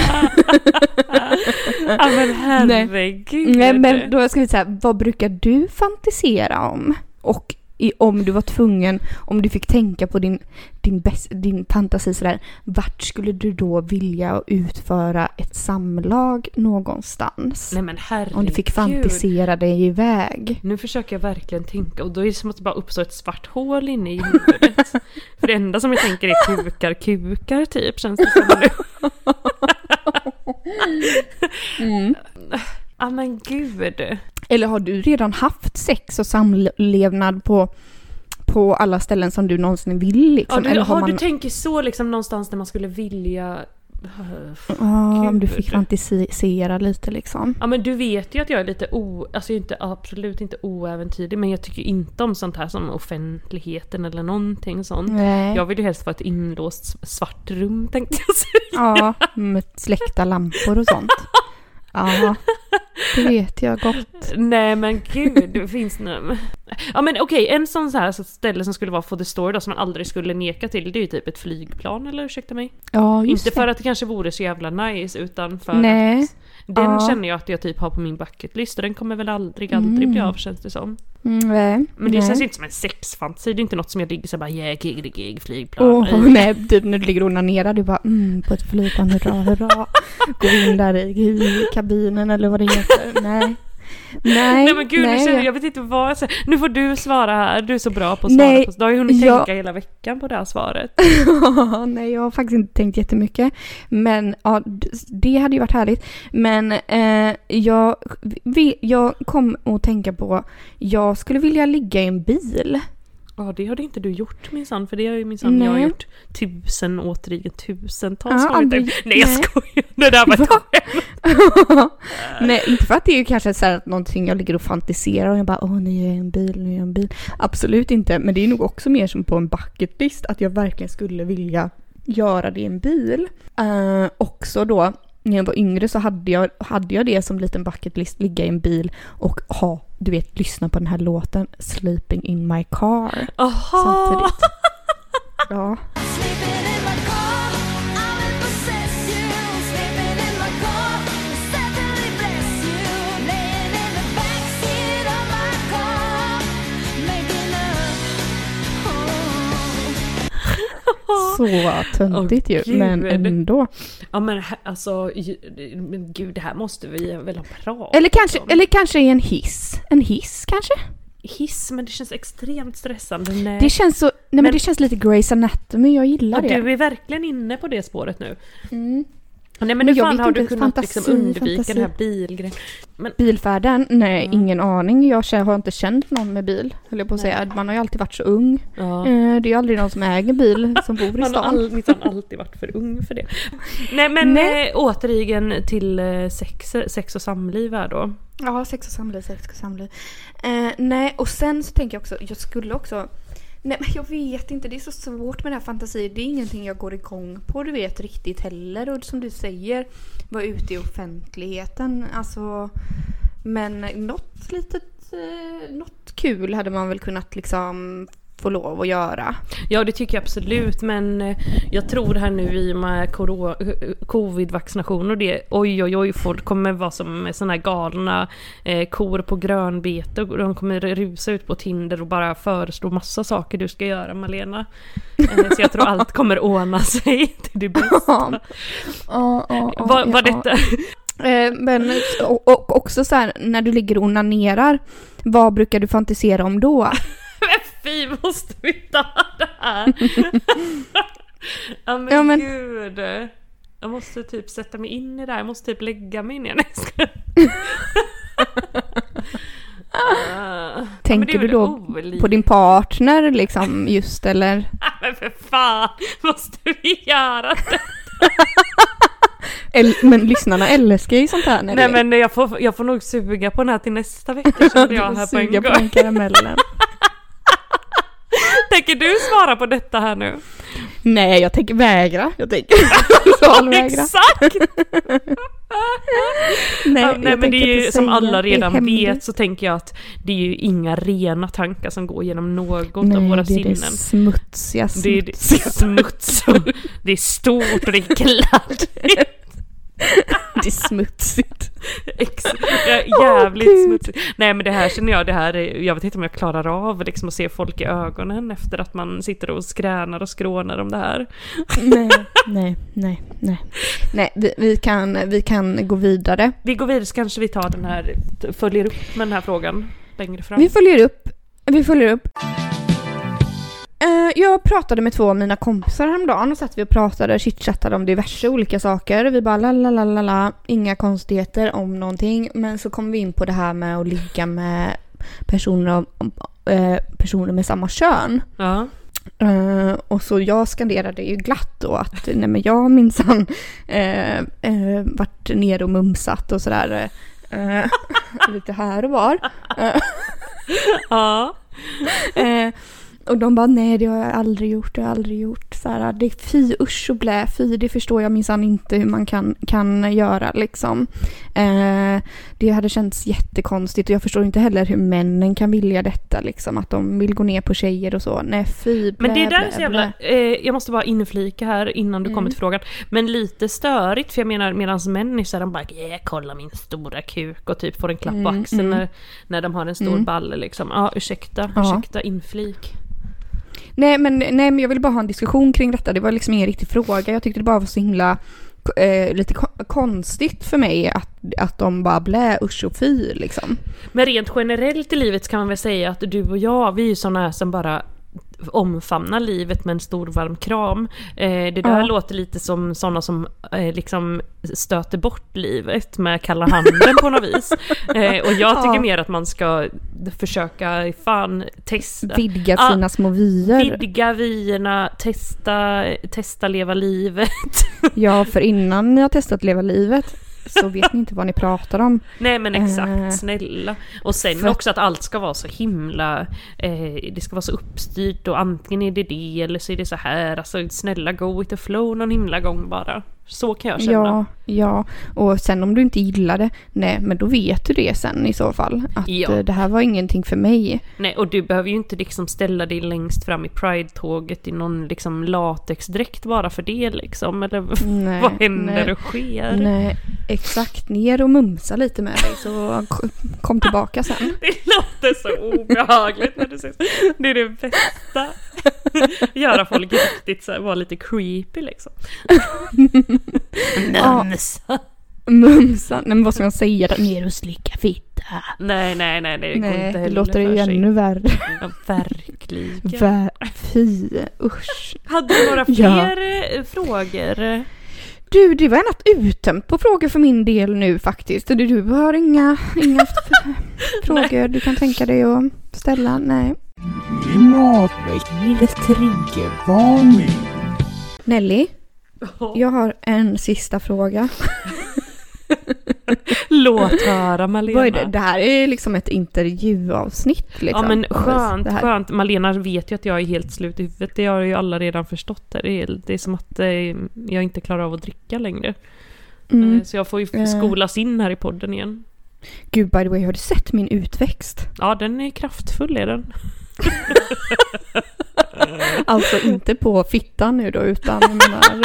Ja men herregud. nej men då ska vi säga, vad brukar du fantisera om? Och i, om du var tvungen, om du fick tänka på din, din, bäst, din fantasi sådär, vart skulle du då vilja utföra ett samlag någonstans? Nej men herregud. Om du fick fantisera dig iväg. Nu försöker jag verkligen tänka och då är det som att det bara uppstår ett svart hål inne i huvudet. (laughs) För det enda som jag tänker är kukar, kukar typ känns det som nu. (laughs) (laughs) Mm. Ja men gud. Eller har du redan haft sex och samlevnad på, på alla ställen som du någonsin vill? Ja, Liksom? du, Eller har har man, du tänker så liksom någonstans där man skulle vilja... Ja, om du fick fantisera lite liksom. Ja men du vet ju att jag är lite o... Alltså jag inte, absolut inte oäventyrlig men jag tycker inte om sånt här som offentligheten eller någonting sånt. Nej. Jag vill ju helst vara ett inlåst svart rum tänkte jag säga. Ja, med släckta lampor och sånt. (laughs) Ja, det vet jag gott. Nej men gud, det finns nu. Ja men okej, en sån så här ställe som skulle vara for the story då som man aldrig skulle neka till det är ju typ ett flygplan eller ursäkta mig. Ja, just Inte för det. att det kanske vore så jävla nice utan för Nej. att den Ja. känner jag att jag typ har på min bucketlist och den kommer väl aldrig, aldrig bli av känns det som. Mm, nej. Men det nej. känns inte som en sexfantasi, det är inte något som jag ligger så bara yeah, gig, gig, flygplan. Åh, nej, typ när du ligger och onanerar, du bara mm, på ett flygplan, hurra, hurra. (laughs) Gå in där i, i kabinen eller vad det heter. Nej. Nej, Nej men gud, nej, nu känner, jag- jag vet inte vad jag säger. Nu får du svara här, du är så bra på att svara Nej, på Du har ju hunnit jag- tänka hela veckan på det här svaret. (laughs) Nej, jag har faktiskt inte tänkt jättemycket. Men ja, det hade ju varit härligt. Men eh, jag, vi, jag kom att tänka på, jag skulle vilja ligga i en bil. Ja det har det inte du gjort minsann, för det har ju minsann jag Nej. gjort tusen återigen tusentals Ja, gånger. aldrig- Nej jag nej. skojar, det där var ett skämt. (laughs) Nej, inte för att det är ju kanske så här att någonting jag ligger och fantiserar och jag bara åh nu är jag en bil, nu är jag en bil. Absolut inte, men det är nog också mer som på en bucket list att jag verkligen skulle vilja göra det i en bil. Uh, också då, när jag var yngre så hade jag, hade jag det som liten bucket list, ligga i en bil och ha, du vet, lyssna på den här låten Sleeping in my car Aha! samtidigt. (laughs) Ja. Så töntigt Åh, ju, gud. men ändå. Ja men alltså, men gud det här måste vi väl ha pratat Eller kanske, om. eller kanske i en hiss. En hiss kanske? Hiss, men det känns extremt stressande. Nej. Det känns så, nej men, Men- det känns lite Grey's Anatomy, jag gillar det. du är verkligen inne på det spåret nu. Mm. Nej men, jag fan har du kunnat fantasi, liksom undvika fantasi. den här bilgrejen. Men Bilfärden? Nej, Mm. ingen aning. Jag har inte känt någon med bil, höll jag på att säga. Man har ju alltid varit så ung. ja. Eh, Det är ju aldrig någon som äger bil som bor i Man har stan. all, minsann alltid varit för ung för det. Nej men Nej. Eh, återigen till eh, sex, sex och samliv här då. Ja, sex och samliv, sex och samliv. Eh, nej, och sen så tänker jag också, jag skulle också... Nej men jag vet inte, det är så svårt med den här fantasin. Det är ingenting jag går igång på, du vet riktigt heller. Och som du säger, vara ute i offentligheten. Alltså, men något litet, eh, något kul hade man väl kunnat liksom få lov att göra. Ja det tycker jag absolut men eh, jag tror här nu i och med koro- covid-vaccination och det, oj oj oj folk kommer vara som såna här galna eh, kor på grönbete och de kommer rusa ut på Tinder och bara föreslå massa saker du ska göra Malena. Eh, så jag tror allt kommer ordna sig (laughs) till det bästa. Ja, ja, ja, Var, var detta... Eh, men och, och också så här, när du ligger och onanerar, vad brukar du fantisera om då? Fy måste (laughs) vi ta det här? (laughs) ja men, Ja, men- gud. Jag måste typ sätta mig in i det här, jag måste typ lägga mig ner. (laughs) Ja, det Tänker du då oliv. på din partner liksom just eller? Men för fan, måste vi göra det? El- men lyssnarna älskar ju sånt här. Nej men jag får, jag får nog suga på den här till nästa vecka kände jag här på en Suga gång. på den karamellen. (laughs) Tänker du svara på detta här nu? Nej, jag tänker vägra. Jag tänker (laughs) (laughs) totalvägra. Exakt! Nej, Ja, nej men det är ju som alla redan vet så tänker jag att det är ju inga rena tankar som går genom något Nej, av våra det är det sinnen. smutsiga, Det är det smutsiga. smuts det är stort och det är kladdigt. Det är smutsigt. Ex- (laughs) jävligt Gud. smutsigt. Nej men det här känner jag, det här är, jag vet inte om jag klarar av liksom att se folk i ögonen efter att man sitter och skränar och skrånar om det här. nej, nej, nej, nej. Nej, vi, vi, kan, vi kan gå vidare. Vi går vidare så kanske vi tar den här, följer upp med den här frågan längre fram. Vi följer upp. Vi följer upp. Eh, Jag pratade med två av mina kompisar häromdagen och satt vi och pratade och chitchattade om diverse olika saker. Vi bara la la la la la, inga konstigheter om någonting. Men så kom vi in på det här med att ligga med personer, av, eh, personer med samma kön. Ja. Eh, och så jag skanderade ju glatt då att nej men jag har minsann uh, uh, varit nere och mumsat och sådär. (laughs) lite här och var. Ja. (laughs) Och de bara nej det har jag aldrig gjort, det har jag aldrig gjort. Så här, det är fy usch och blä, fy det förstår jag minsann inte hur man kan, kan göra liksom. Eh, det hade känts jättekonstigt och jag förstår inte heller hur männen kan vilja detta liksom. Att de vill gå ner på tjejer och så. Nej fy blä, Men det där blä, är så jävla, eh, jag måste bara inflika här innan du Mm. kommer till frågan. Men lite störigt för jag menar medans män är så här, de bara yeah, kolla min stora kuk och typ får en klapp på Mm, axeln mm. när, när de har en stor Mm. balle liksom. Ja ursäkta, Ja. ursäkta inflik. Nej men, nej men jag ville bara ha en diskussion kring detta. Det var liksom ingen riktig fråga. Jag tyckte det bara var så himla eh, lite konstigt för mig att, att de bara blä usch och fy liksom. Men rent generellt i livet så kan man väl säga att du och jag, vi är ju sådana här som bara omfamnar livet med en stor varm kram. Eh, det där Ja. låter lite som sådana som eh, liksom stöter bort livet med kalla handen på något vis. (laughs) Eh, och jag tycker Ja. mer att man ska försöka fan testa. Vidga sina små vyer. Vidga vyerna, testa, testa leva livet. Ja, för innan ni har testat leva livet så vet ni inte vad ni pratar om. Nej men exakt, Eh, snälla. Och sen för- också att allt ska vara så himla, eh, det ska vara så uppstyrt och antingen är det det eller så är det så här. Alltså snälla go with the flow någon himla gång bara. Så kan jag känna. Ja, ja. Och sen om du inte gillar det, nej men då vet du det sen i så fall. Att Ja. eh, det här var ingenting för mig. Nej och du behöver ju inte liksom ställa dig längst fram i Pride-tåget i någon liksom latexdräkt bara för det liksom. Eller (laughs) Nej, vad händer nej. och sker? Nej, exakt. Ner och mumsa lite med dig så kom tillbaka sen. (laughs) Det låter så obehagligt när du säger. Det är det bästa. (laughs) Göra folk riktigt så här, vara lite creepy liksom. Ja. Mumsa. Mumsa, nej men vad ska man säga då? Ner och slicka fitta. Nej, nej, nej, det går Nej, inte det låter ju ännu värre. Ja, verkligen. (laughs) Vä- Fy, usch. Hade du några Ja. fler eh, frågor? Du, det var annat uttömt på frågor för min del nu faktiskt. Du, du har inga, inga (laughs) (laughs) frågor du kan tänka dig att ställa? Nej. Klimatväckningens triggervarning. Nelly, jag har en sista fråga. Låt höra Malena. Det? det här är liksom ett intervjuavsnitt liksom. Ja men skönt, Det här. skönt. Malena vet ju att jag är helt slut i huvudet. Det har ju alla redan förstått. Det är, det är som att eh, jag inte klarar av att dricka längre. Mm. Eh, Så jag får ju Eh. skolas in här i podden igen. Gud, by the way, har du sett min utväxt? Ja, den är kraftfull är den. (laughs) Alltså inte på fittan nu då, utan menar... (laughs)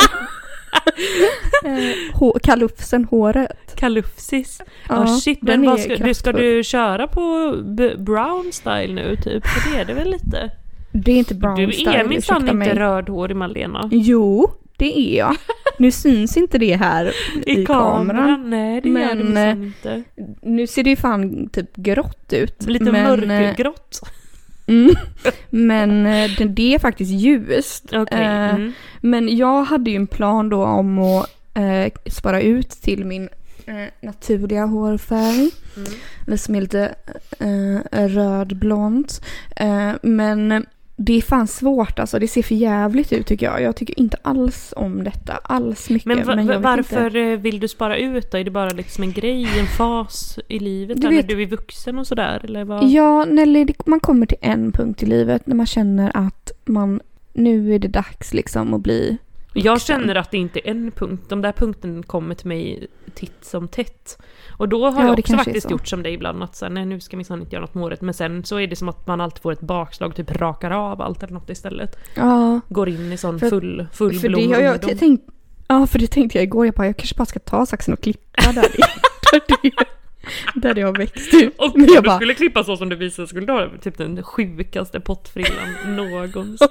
eh, hå- kalufsen, håret. Kalufsis. Ja, shit, men vad ska, du, ska du köra på brown style nu typ? För det är det väl lite? Det är inte brown du style, är minsann inte rödhårig Malena. Jo, det är jag. Nu syns inte det här i, kameran. Nej, det gör det Men, minsann inte. Nu ser det ju fan typ grått ut. Lite men, eh, mörkgrått. Mm, men eh, det, är faktiskt ljust. Okej. Eh, mm. Men jag hade ju en plan då om att eh, spara ut till min naturliga hårfärg. Mm. Eller som är lite eh, rödblont. Eh, men Det är fan svårt alltså, det ser för jävligt ut tycker jag. Jag tycker inte alls om detta, alls mycket. Men, va- vet varför Inte. eh, vill du spara ut då? Är det bara liksom en grej, en fas i livet? Du vet- du är vuxen och sådär? Eller vad? Ja, Nelly, man kommer till en punkt i livet när man känner att man, nu är det dags liksom att bli Jag känner att det inte är en punkt. De där punkten kommer till mig titt som tätt. Och då har Ja, jag också faktiskt gjort som dig ibland. Att så nej nu ska minsann inte göra något med året. Men sen så är det som att man alltid får ett bakslag. Typ rakar av allt eller något istället. Ja, Går in i sån För- full, full för blom det har jag t- tänkt, ja för det tänkte jag igår, jag bara, jag kanske bara ska ta saxen och klippa där (laughs) där har växt ut. Och jag du bara, skulle klippa så som du visade skulle du ha typ den sjukaste pottfrillan (laughs) någonsin.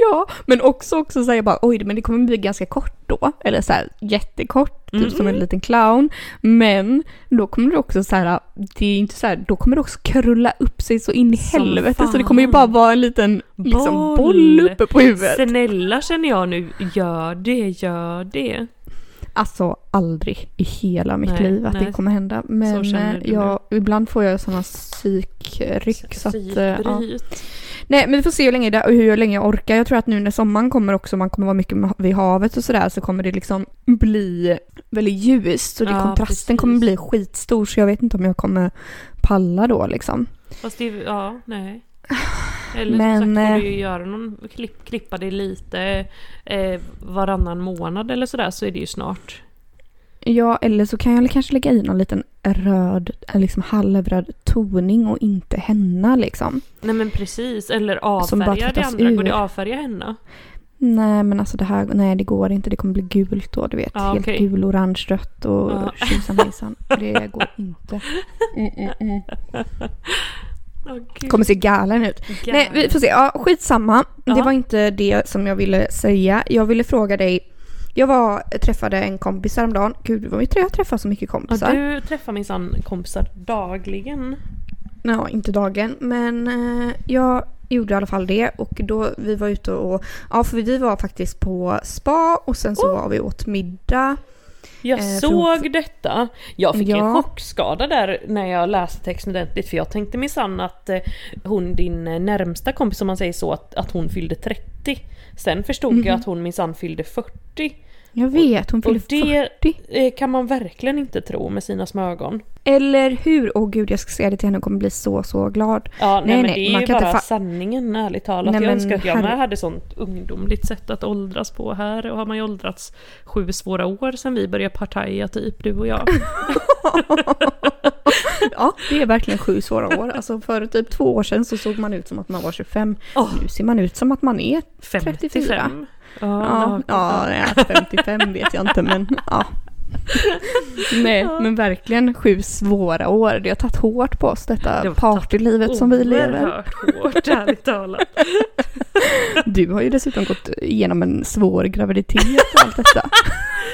ja, men också också säga bara, oj men det kommer bli ganska kort då, eller så här jättekort, typ Mm. som en liten clown. Men då kommer det också så här, det är inte så här, då kommer det också krulla upp sig så in i Som helvete så det kommer ju fan. bara vara en liten liksom, Boll. boll uppe på huvudet. Snälla känner jag nu, gör det, gör det. Alltså aldrig i hela mitt Nej, liv att nej. det kommer hända. Men eh, jag, ibland får jag sådana psykryck så att, eh, ja. Nej men vi får se hur länge, det, hur länge jag orkar. Jag tror att nu när sommaren kommer också, man kommer vara mycket vid havet och sådär, så kommer det liksom bli väldigt ljust. Så det, Ja, kontrasten precis. kommer bli skitstor så jag vet inte om jag kommer palla då liksom. Fast det, ja, nej. Eller Men, som sagt får eh, du ju göra någon, klipp, klippa det lite eh, varannan månad eller sådär så är det ju snart. Ja, eller så kan jag kanske lägga i någon liten röd, eh, liksom halvröd toning och inte henna liksom. Nej men precis, eller avfärga det andra. Går ur. det avfärga henne? Nej men alltså det här, nej det går inte. Det kommer bli gult då du vet. Ja, Helt okej. gul, orange, rött och tjosan hejsan. Det går inte. (laughs) Mm, mm, mm. Gud. Kommer se galen ut. Nej vi får se, ja skitsamma. Det Ja. var inte det som jag ville säga. Jag ville fråga dig. Jag var, träffade en kompis häromdagen. Gud vad mycket jag träffar så mycket Ja, kompisar. du träffar minsann kompisar dagligen. Ja, inte dagen. Men eh, jag gjorde i alla fall det och då vi var ute och, ja för vi var faktiskt på spa och sen så var vi åt middag. Jag Eh, såg detta. Jag fick en Ja. chockskada där när jag läste texten ordentligt för jag tänkte minsann att eh, hon, din eh, närmsta kompis om man säger så, att, att hon fyllde 30. Sen förstod Mhm. jag att hon minsann fyllde 40. Jag vet, hon fyller Och det 40. eh, kan man verkligen inte tro med sina små ögon. Eller hur? Åh gud, jag ska säga det till henne och kommer bli så, så glad. Ja, nej, Nej, men nej, det är ju bara sanningen ärligt talat. Nej, jag men önskar att jag med hade sånt ungdomligt sätt att åldras på här. Och har man ju åldrats sju svåra år sedan vi började partaja typ, du och jag. (laughs) Ja, det är verkligen sju svåra år. Alltså för typ två år sedan så såg man ut som att man var 25. Åh. Nu ser man ut som att man är 55. 34. Ja, Ja, ja, 55 vet jag inte men ja. Nej, men verkligen sju svåra år. Det har tagit hårt på oss Det detta har partylivet som vi lever. Hårt, ärligt talat. Du har ju dessutom gått igenom en svår graviditet och allt detta.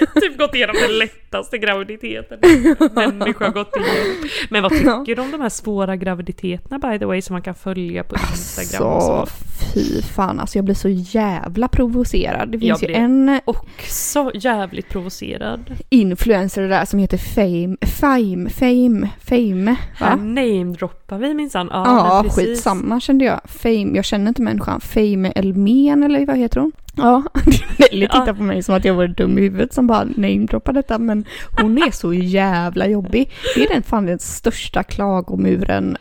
(laughs) typ gått igenom den lättaste graviditeten en (laughs) människa har gått igenom. Men vad tycker du om de här svåra graviditeterna by the way som man kan följa på Instagram och Så så? fy fan alltså jag blir så jävla provocerad. Det Jag finns ju blir- en Också jävligt provocerad. influencer där som heter Fame, Fame, Fame, Fame. Här Va? namedroppar vi minsann. Ja, Ja, skitsamma kände jag. Fame, jag känner inte människan. Fame Elmen eller vad heter hon? Ja, Nelly tittar Ja. (laughs) på mig som att jag var dum i huvudet som bara namedroppar detta men hon är så jävla jobbig. Det är den fan den största klagomuren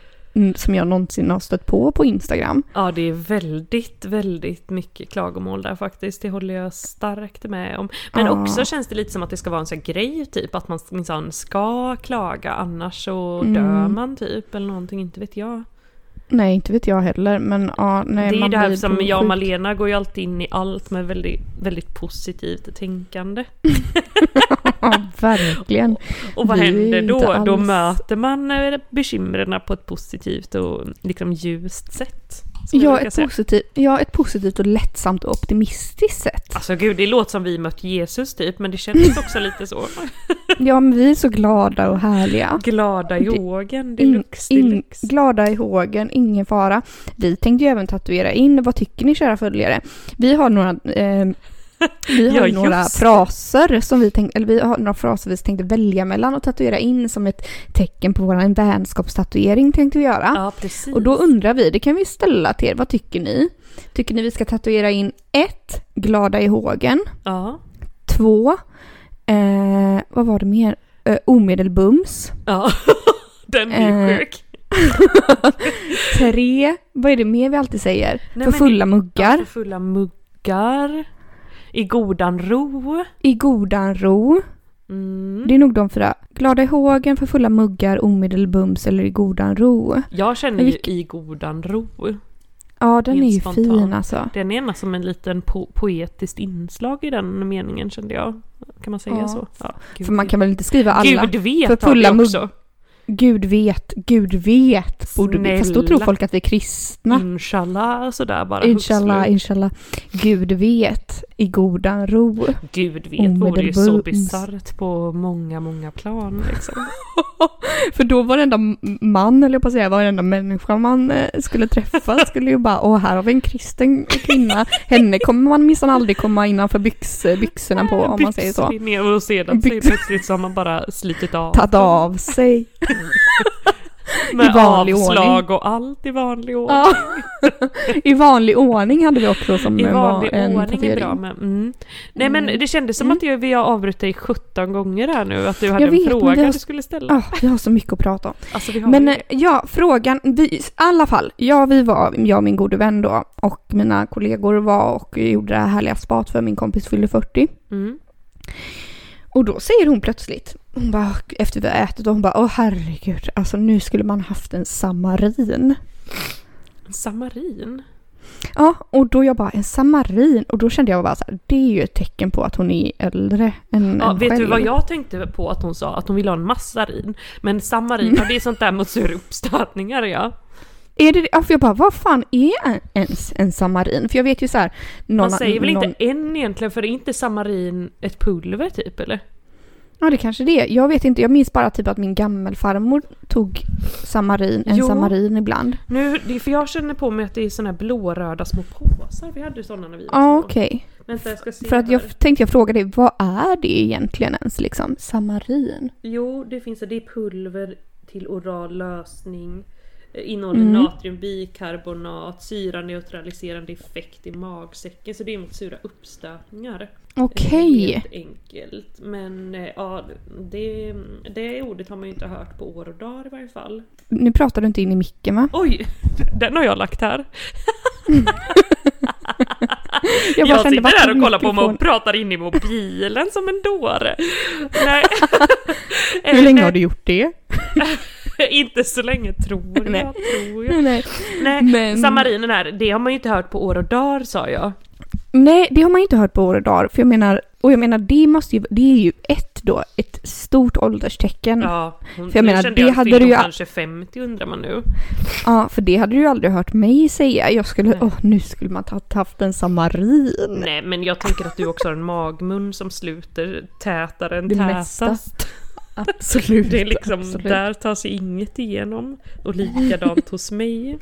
som jag någonsin har stött på på Instagram. Ja, det är väldigt, väldigt mycket klagomål där faktiskt. Det håller jag starkt med om. Men Ja. också känns det lite som att det ska vara en sån här grej typ, att man minsann ska klaga annars så Mm. dör man typ eller någonting, inte vet jag. Nej, inte vet jag heller men ja, nej det är ju man det här som jag och Malena går ju alltid in i allt med väldigt, väldigt positivt tänkande. (laughs) Ja, verkligen. Och vad Vi händer då? Då möter man eh, bekymren på ett positivt och liksom ljust sätt. Ja ett, säga. positivt, ja, ett positivt och lättsamt och optimistiskt sätt. Alltså gud, det låter som vi mött Jesus typ, men det känns också (laughs) lite så. Ja, men vi är så glada och härliga. Glada yogen, In, deluxe, in, deluxe. glada i hågen, ingen fara. Vi tänkte ju även tatuera in, vad tycker ni kära följare? Vi har några, eh, Vi har Ja, några fraser som vi tänkte, eller vi har några fraser vi tänkte välja mellan och tatuera in som ett tecken på vår vänskapstatuering tänkte vi göra. Ja, precis. Och då undrar vi, det kan vi ställa till er, vad tycker ni? Tycker ni vi ska tatuera in ett, glada i hågen, Ja. två, eh, vad var det mer? Eh, omedelbums. Ja. (laughs) Den ju Eh, sjuk. (laughs) Tre, vad är det mer vi alltid säger? Nej, för fulla muggar, Ja, för fulla muggar. I godan ro. i godan ro. Mm. Det är nog de fyra. Glada i hågen, för fulla muggar, omedelbums eller i godan ro. Jag känner ju i godan ro. Ja, den Helt är ju fin alltså. Den är som en liten po- poetiskt inslag i den meningen kände jag. Kan man säga Ja. så? Ja, gud, För man kan väl inte skriva alla? Gud vet för har fulla vi mugg- också. Gud vet, Gud vet. Borde vi, fast då tror folk att vi är kristna. Inshallah sådär bara. Inshallah, inshallah. Gud vet, i godan ro. Gud vet vore ju så Omedelbums. bisarrt på många, många plan liksom. (laughs) För då varenda man, eller jag på att säga, varenda människa man eh, skulle träffa (laughs) skulle ju bara, åh här har vi en kristen kvinna. Henne kommer man minsann aldrig komma innanför byx, byxorna på om man säger så. Byxlinje och sedan så plötsligt så har man bara slitit av. Tagit av sig. (laughs) (laughs) Med i vanlig avslag och allt i vanlig ordning. Ja. (laughs) I vanlig ordning hade vi också som I var vanlig en ordning är bra med. Mm. Nej men Mm. det kändes som Mm. att jag, vi har avbrutit dig 17 gånger här nu. Att du hade Jag en vet, men fråga har- du skulle ställa. Ah, vi har så mycket att prata om. Alltså, Men ju eh, ja, frågan, vi, i alla fall, ja vi var, jag och min gode vän då, och mina kollegor var och gjorde det här härliga spat för min kompis fyllde 40. Mm. Och då säger hon plötsligt, hon bara, efter vi har ätit, och hon bara, åh herregud, alltså nu skulle man haft en samarin. Samarin? Ja, och då jag bara, en samarin, och då kände jag bara så här, det är ju ett tecken på att hon är äldre än Ja, en vet själv. du vad jag tänkte på att hon sa? Att hon ville ha en massarin. Men samarin, (laughs) Mm. ja, det är sånt där mot sura uppstötningar ja. Är det ja, för jag bara, vad fan är ens en samarin? För jag vet ju så här, någon, Man säger väl någon, inte en egentligen, för är inte samarin ett pulver typ eller? Ja, det kanske det är. Jag vet inte, jag minns bara typ att min gammelfarmor tog samarin, en Jo. samarin ibland. Nu, för jag känner på mig att det är såna här blåröda små påsar. Vi hade ju sådana när vi var små. okej. Vänta jag ska se För att här. jag tänkte jag fråga dig, vad är det egentligen ens liksom? Samarin? Jo, det finns det är pulver till oral lösning. Eh, Innehåller Mm. natriumbikarbonat, syraneutraliserande effekt i magsäcken. Så det är mot sura uppstötningar. Eh, Okej. Helt enkelt. Men eh, ja, det, det ordet har man ju inte hört på år och dagar i varje fall. Nu pratar du inte in i micken va? Oj! (laughs) Den har jag lagt här. (laughs) Jag, Jag, sitter tog och kollar på mig och pratar in i mobilen som en dåre. (laughs) Nej. Hur länge har du gjort det? (laughs) inte så länge tror jag. Nej. Tror jag. Nej. Nej, Men- samarinen här, det har man ju inte hört på år och dagar sa jag. Nej, det har man ju inte hört på år och dagar. För jag menar, och jag menar det måste ju, det är ju ett då, ett stort ålderstecken. Ja, Ja, hon, För jag menar, det jag hade du ju- kanske 50 undrar man nu. för det hade du ju aldrig hört mig säga. Jag skulle, åh nu skulle man ha haft en samarin. Nej men jag tänker att du också har en magmun som sluter tätare än Det mesta. Absolut. Det är liksom, absolut. där tar sig inget igenom. Och likadant hos mig.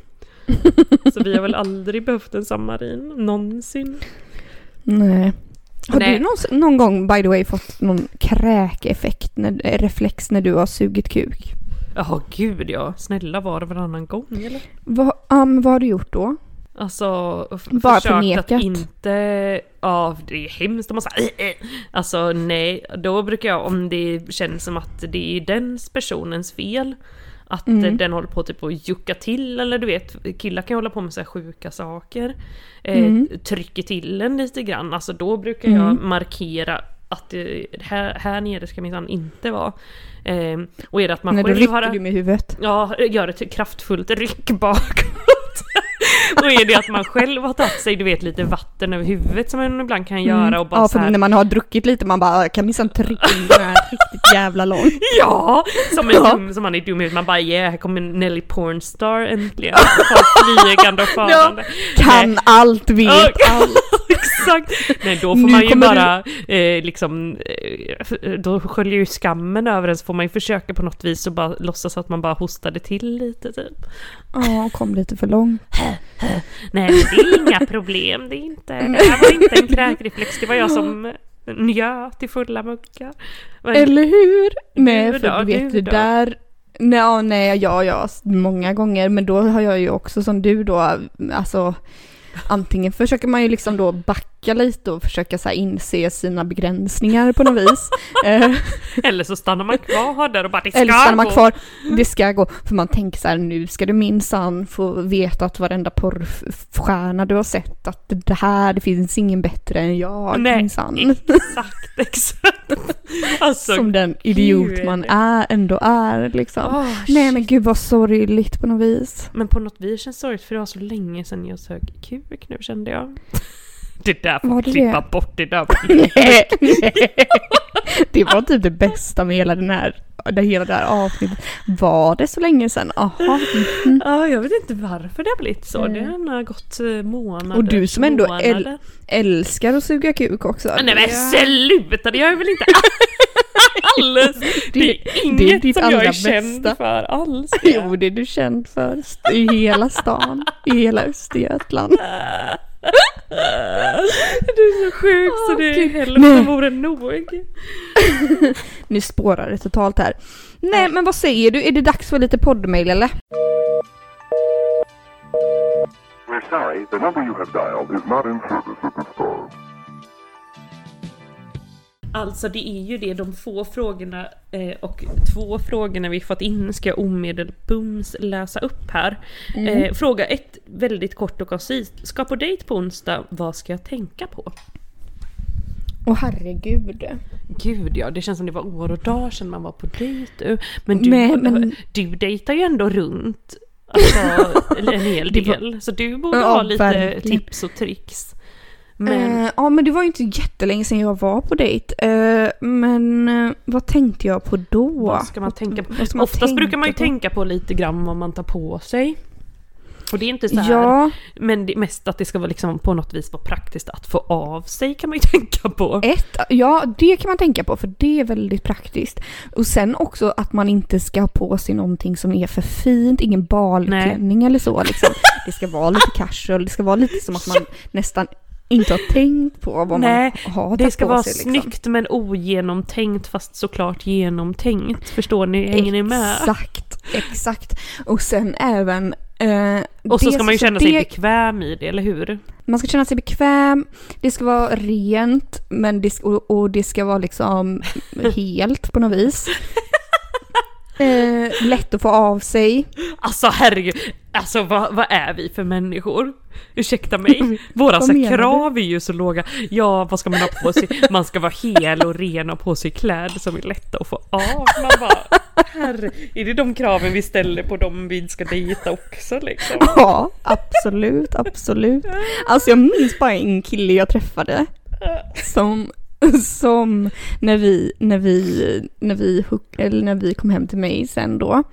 (laughs) Så vi har väl aldrig behövt en samarin, någonsin. Nej. Har Nej. du någon, någon gång by the way fått någon kräkeffekt, när, eh, reflex när du har sugit kuk? Ja gud ja, snälla var det varannan gång eller? Ja, men vad har du gjort då? Alltså, Bara försökt förnekat. att inte... Ja, det är hemskt om man säger äh, äh. Alltså nej, då brukar jag om det känns som att det är den personens fel. Att Mm. den håller på typ att jucka till eller du vet, killar kan ju hålla på med så här sjuka saker. Eh, Mm. Trycker till en lite grann, alltså då brukar jag Mm. markera att här, här nere ska minsann inte vara. Eh, och är det att man då själv rycker har... du med huvudet. Ja, gör ett kraftfullt ryck bakåt. Och är det att man själv har tagit sig, du vet, lite vatten över huvudet som man ibland kan göra och bara Mm. ja, för här, när man har druckit lite man bara "Jag kan minsann trycka in den här (laughs) riktigt jävla långt. Ja! Som, en Ja. dum, som man är dum i man bara yeah, här kommer Nelly Pornstar äntligen. Flygande och farande. Kan allt, vet Ja. allt. (laughs) Exakt! Nej då får Nu man ju bara eh, liksom, eh, då sköljer ju skammen över en så får man ju försöka på något vis och bara låtsas att man bara hostade till lite typ. Ja, kom lite för långt. (laughs) Nej, det är inga problem. Det, är inte, det här var inte en kräkreflex. Det var jag som njöt i fulla muggar. Men, Eller hur? Nej, för då, du vet det där... Nej, nej, ja, ja, många gånger, men då har jag ju också som du då, alltså antingen försöker man ju liksom då backa lite och försöka så inse sina begränsningar på något vis. (laughs) eh, Eller så stannar man kvar där och bara det ska eller stannar man gå. kvar, det ska gå, för man tänker så här nu ska du minsann få veta att varenda porrstjärna du har sett att det här, det finns ingen bättre än jag Nej, minsann. Exakt, (laughs) exakt. Alltså, Som den idiot gud. man är, ändå är liksom. åh, Nej men gud vad sorgligt på något vis. Men på något vis känns det sorgligt för det var så länge sedan jag sög kuk nu kände jag. Det där får det klippa det? bort det där. (laughs) Nej, Det var typ det bästa med hela den här, det hela det här avsnittet. Var det så länge sedan? Jaha. mhm. Ja, jag vet inte varför det har blivit så. Mm. Det har gått eh, månader. Och du som ändå äl- älskar att suga kuk också. Nej men sluta, det gör jag väl inte alls! (laughs) Det är det är inget ditt som jag är känd bästa. för alls. Jo, det är du känd för i hela stan, i hela Östergötland. (laughs) (laughs) Du är så sjuk så det är hälften vore nog. (laughs) Nu spårar det totalt här. Nej, men vad säger du? Är det dags för lite poddmail eller? We're sorry, the number you have dialed is not in service at this time. Alltså det är ju det, de få frågorna eh, och två frågorna vi fått in ska jag omedelbums läsa upp här. Eh, fråga ett, väldigt kort och koncist. Ska på dejt på onsdag, vad ska jag tänka på? Åh herregud. Gud ja, det känns som det var år och dagar sedan man var på dejt. du. Men du, Nej, men- du dejtar ju ändå runt alltså, (laughs) en hel del. Så du borde Ja, ha lite verkligen. tips och tricks. Men Eh, ja men det var ju inte jättelänge sedan jag var på dejt. Eh, men eh, vad tänkte jag på då? vad ska man tänka på? Vad man Oftast brukar man ju på? tänka på lite grann vad man tar på sig. Och det är inte så här, Ja, men det, mest att det ska vara liksom på något vis vara praktiskt att få av sig kan man ju (laughs) tänka på. ett, ja det kan man tänka på för det är väldigt praktiskt. Och sen också att man inte ska ha på sig någonting som är för fint, ingen balklänning eller så liksom. Det ska vara lite casual, det ska vara lite som att man (laughs) nästan inte har tänkt på vad Nej, man har Det ska vara sig, liksom. snyggt men ogenomtänkt fast såklart genomtänkt. Förstår ni? Hänger ni med? Exakt, exakt. Och sen även... Eh, Och så ska man ju känna sig det- bekväm i det, eller hur? Man ska känna sig bekväm, det ska vara rent men det ska, och, och det ska vara liksom (laughs) helt på något vis. Eh, lätt att få av sig. Alltså herregud, alltså vad, vad är vi för människor? Ursäkta mig, (laughs) våra så menar du? krav är ju så låga. Ja, vad ska man ha på sig? Man ska vara hel och ren och på sig kläder som är lätta att få av. Man bara, herre, är det de kraven vi ställer på dem vi ska dejta också liksom? Ja, absolut, absolut. Alltså jag minns bara en kille jag träffade som, som när vi, när vi, när vi, eller när vi kom hem till mig sen då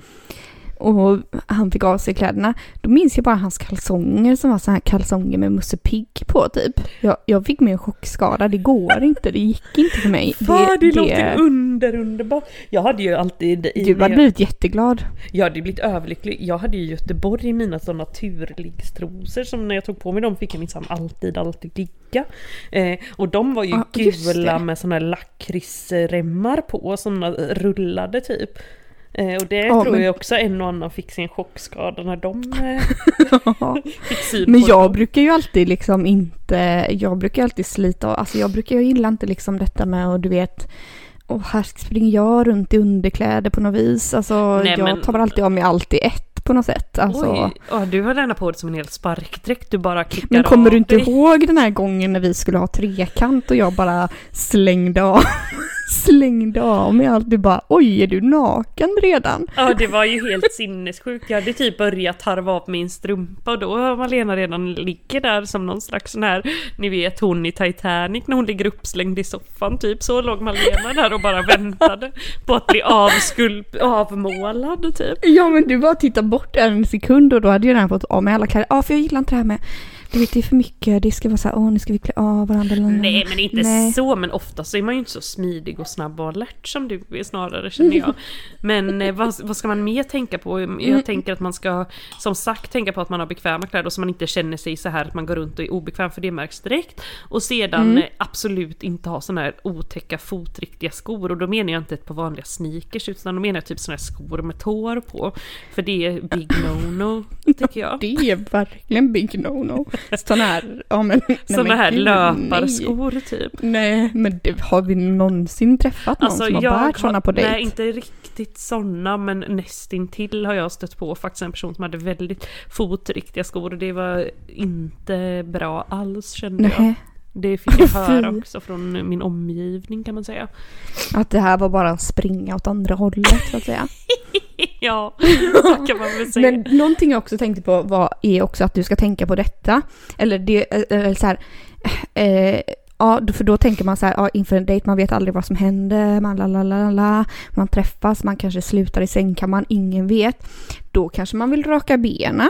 och han fick av sig kläderna, då minns jag bara hans kalsonger som var så här kalsonger med Musse Pigg på typ. Jag, jag fick mig en chockskada, det går inte, det gick inte för mig. Fan, det, låter under underbart. Jag hade ju alltid... i- Du hade blivit jätteglad. Jag hade blivit överlycklig. Jag hade ju i Göteborg mina sådana naturligstrosor som när jag tog på mig dem fick jag minsann alltid, alltid digga. Eh, och de var ju just gula det. med sådana här lakritsremmar på, sådana rullade typ. Eh, och det Ja, tror men- jag också en och annan fick sin chockskada när de (laughs) eh, (laughs) fick syn Men jag dem. brukar ju alltid liksom inte, jag brukar alltid slita alltså jag brukar, jag gillar inte liksom detta med och du vet, och här springer jag runt i underkläder på något vis. Alltså Nej, jag men- tar väl alltid av mig allt i ett på något sätt. Alltså, Oj, ja, du har denna på det som en hel sparkdräkt, du bara kickar men kommer av du inte dig. ihåg den här gången när vi skulle ha trekant och jag bara slängde av, (laughs) slängde av mig allt. Du bara, oj är du naken redan? Ja det var ju helt sinnessjukt. Jag hade typ börjat harva av min strumpa och då har Malena redan ligger där som någon slags sån här, ni vet hon i Titanic när hon ligger uppslängd i soffan typ. Så låg Malena där och bara väntade på att bli avskulp, avmålad typ. Ja men du bara tittar bort en sekund och då hade jag redan fått av mig alla kläder. Ja för jag gillar inte det här med, du vet det är för mycket, det ska vara så här, åh nu ska vi klä av varandra. Nej men inte Nej. så, men ofta så är man ju inte så smidig och snabb och alert som du är snarare känner jag. Men eh, vad, vad ska man mer tänka på? Jag Mm. tänker att man ska som sagt tänka på att man har bekväma kläder så man inte känner sig så här att man går runt och är obekväm för det märks direkt. Och sedan Mm. eh, absolut inte ha såna här otäcka fotriktiga skor och då menar jag inte ett par vanliga sneakers utan då menar jag typ såna här skor med tår på. För det är big no-no tycker jag. (laughs) Det är verkligen big no-no. (laughs) Sådana här, ja men... nej, men här gud, löparskor typ. Nej. nej, men det, har vi någonsin träffat någon som har bärt sådana på dejt? Nej, inte riktigt sådana, men nästintill har jag stött på faktiskt en person som hade väldigt fotriktiga skor och det var inte bra alls kände jag. Nej, Det fick jag (laughs) höra också från min omgivning kan man säga. att det här var bara en springa åt andra hållet så att säga. (laughs) (laughs) ja, så (laughs) kan man väl säga. Men någonting jag också tänkte på var, är också att du ska tänka på detta. Eller det, eller så här, eh, ja, för då tänker man så här, ja, inför en dejt, man vet aldrig vad som händer, man la la la la, man träffas, man kanske slutar i sängkammaren, ingen vet. Då kanske man vill raka benen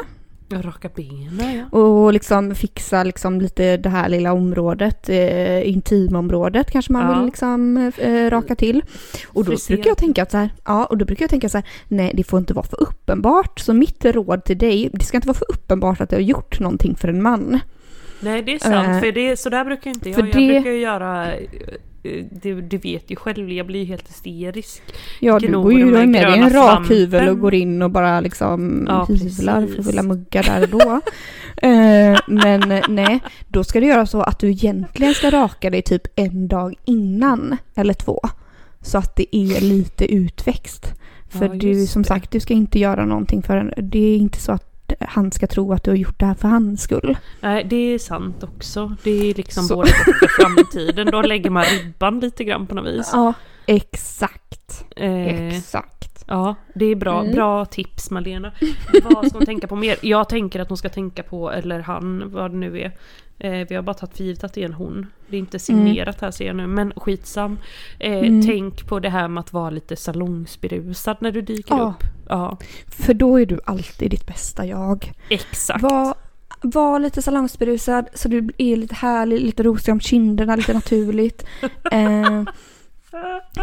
Jag rakar benen ja. och liksom fixa liksom lite det här lilla området, eh, intimområdet kanske man Ja. vill liksom eh, raka till. Och då brukar jag tänka att så här, ja, och då brukar jag tänka så här, nej det får inte vara för uppenbart. Så mitt råd till dig, det ska inte vara för uppenbart att du har gjort någonting för en man. Nej det är sant, Eh, för det, så där brukar inte jag. Jag det- brukar ju göra du, du vet ju själv, jag blir ju helt hysterisk. Ja, du Gnor går ju med dig en rak hyvel och går in och bara liksom Ja, hyvlar vilja mugga där då. Eh, men nej, då ska du göra så att du egentligen ska raka dig typ en dag innan eller två. Så att det är lite utväxt. För Ja, du, som det. sagt, du ska inte göra någonting för en, Det är inte så att han ska tro att du har gjort det här för hans skull. Nej, det är sant också. Det är liksom Så. både för framtiden. Då lägger man ribban lite grann på något vis. Ja, exakt. Eh, Exakt. ja, det är bra, Mm. bra tips Malena. Vad ska hon tänka på mer? Jag tänker att hon ska tänka på, eller han, vad det nu är. Eh, vi har bara tagit för givet att det är en hon. Det är inte signerat här ser jag nu, men skitsam. Eh, Mm. Tänk på det här med att vara lite salongsberusad när du dyker Ja. upp. Ja, För då är du alltid ditt bästa jag. exakt. Var, var lite salongsberusad så du är lite härlig, lite rosig om kinderna, lite naturligt. (laughs) Eh,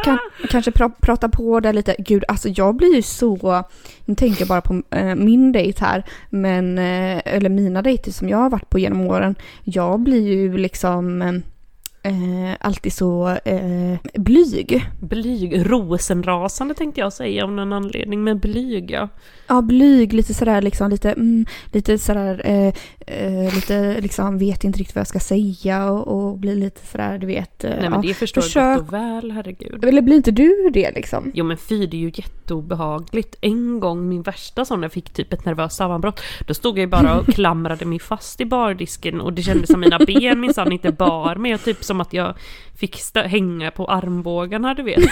kan, kanske pra, prata på det lite. Gud, alltså jag blir ju så... Nu tänker jag bara på eh, min dejt här. Men, eh, eller mina dejter som jag har varit på genom åren. Jag blir ju liksom eh, alltid så eh, blyg. Blyg, rosenrasande tänkte jag säga av någon anledning, men blyg ja. Ja, blyg, lite sådär liksom, lite, mm, lite sådär, eh, eh, lite liksom vet inte riktigt vad jag ska säga och, och blir lite sådär, du vet. Eh, Nej men ja. det förstår försök- jag gott och väl, herregud. Eller blir inte du det liksom? Jo men fy, det är ju jätteobehagligt. En gång, min värsta sån, jag fick typ ett nervöst sammanbrott. Då stod jag ju bara och (laughs) klamrade mig fast i bardisken och det kändes som mina ben minsann inte bar mig. Och typ som att jag fick hänga på armbågarna, du vet.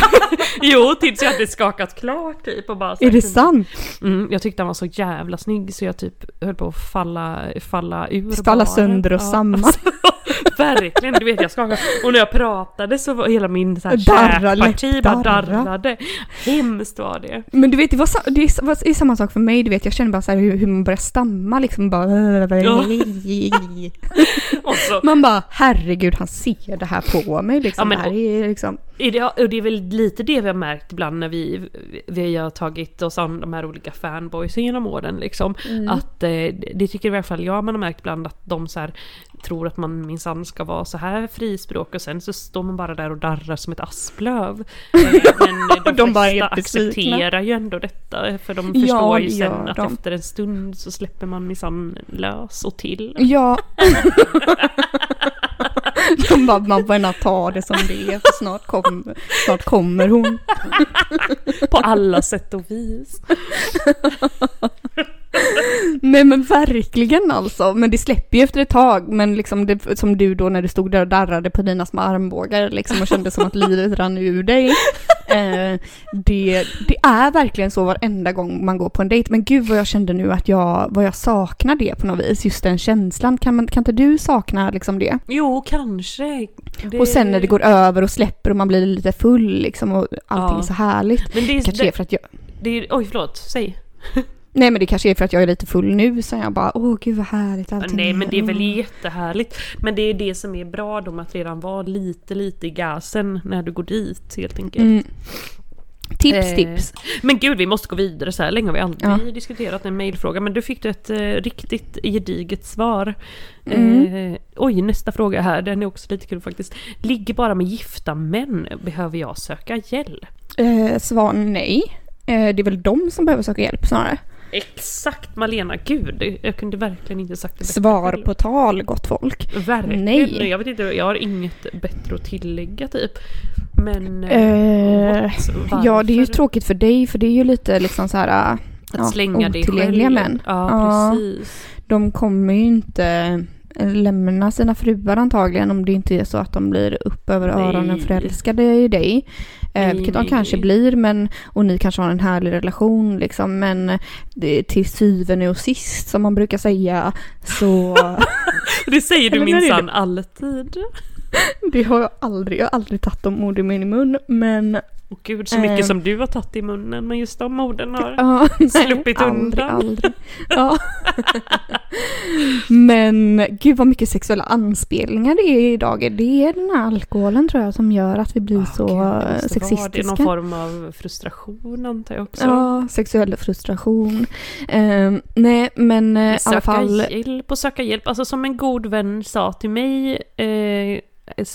(laughs) jo, tills jag hade skakat klart typ och bara Är det sagt- sant? Mm, jag tyckte han var så jävla snygg så jag typ höll på att falla, falla ur Falla sönder och samman. (laughs) (laughs) Verkligen, du vet jag skakade. Och när jag pratade så var hela min så här käkparti bara darra. darrade. Hemskt var det. Men du vet, det, var, sa- det, är samma sak för mig, du vet, jag känner bara så här hur, hur man börjar stamma liksom bara... (laughs) Och så, Man bara, herregud han ser det här på mig liksom. Ja, men- det här är liksom... är det, och det är väl lite det vi har märkt ibland när vi, vi har tagit oss an de här olika fanboysen genom åren liksom. Att eh, det tycker i alla fall jag man har märkt ibland att de så här tror att man minsann ska vara så här frispråk och sen så står man bara där och darrar som ett asplöv. (laughs) Eh, Men de, de flesta accepterar ju ändå detta för de Ja, förstår ju det sen att de. efter en stund så släpper man minsann lös och till. Ja. (laughs) De bara, man får gärna ta det som det är, för snart, kom, snart kommer hon. På alla sätt och vis. (laughs) Nej men verkligen alltså. Men det släpper ju efter ett tag. Men liksom det, som du då när du stod där och darrade på dina små armbågar liksom och kände som att livet rann ur dig. Eh, det, det är verkligen så varenda gång man går på en dejt. Men gud vad jag kände nu att jag, vad jag saknar det på något vis. Just den känslan. Kan, man, kan inte du sakna liksom det? Jo, kanske. Det- Och sen när det går över och släpper och man blir lite full liksom och allting Ja. är så härligt. Men det är, Kanske det är för att jag... det är, oj förlåt, säg. Nej men det kanske är för att jag är lite full nu så jag bara åh gud vad härligt allting Nej men det är väl jättehärligt. Men det är det som är bra då med att redan vara lite lite i gasen när du går dit helt enkelt. Mm. Tips Eh, tips. Men gud vi måste gå vidare, så här länge har vi aldrig Ja. diskuterat en mailfråga. Men du fick du ett eh, riktigt gediget svar. Mm. Eh, oj, nästa fråga här, den är också lite kul faktiskt. Ligger bara med gifta män, behöver jag söka hjälp? Eh, svar nej. Eh, det är väl de som behöver söka hjälp snarare. Exakt Malena, gud, jag kunde verkligen inte sagt det Svar på tal gott folk. Verkligen. Nej. Jag vet inte, jag har inget bättre att tillägga typ. Men... Eh, what? ja det är ju tråkigt för dig för det är ju lite liksom så här Att ja, slänga det själv. män. Ja, Ja. precis. De kommer ju inte lämna sina fruar antagligen om det inte är så att de blir upp över Nej. öronen förälskade i dig. Eh, Nej, vilket de kanske blir men, och ni kanske har en härlig relation liksom. Men det, till syvende och sist som man brukar säga så (laughs) Det säger du minsann alltid. det har jag aldrig, jag har aldrig tagit de orden i min mun men Och gud så mycket Eh. som du har tagit i munnen men just de orden har... Ja, nej, Sluppit aldrig, undan. Aldrig. Ja. (laughs) Men gud vad mycket sexuella anspelningar det är idag. Det är den här alkoholen tror jag som gör att vi blir så Gud, vara Det är sexistiska. någon form av frustration antar jag också. Ja, sexuell frustration. Eh, nej men eh, i alla Söka fall. hjälp och söka hjälp. Alltså som en god vän sa till mig, eh,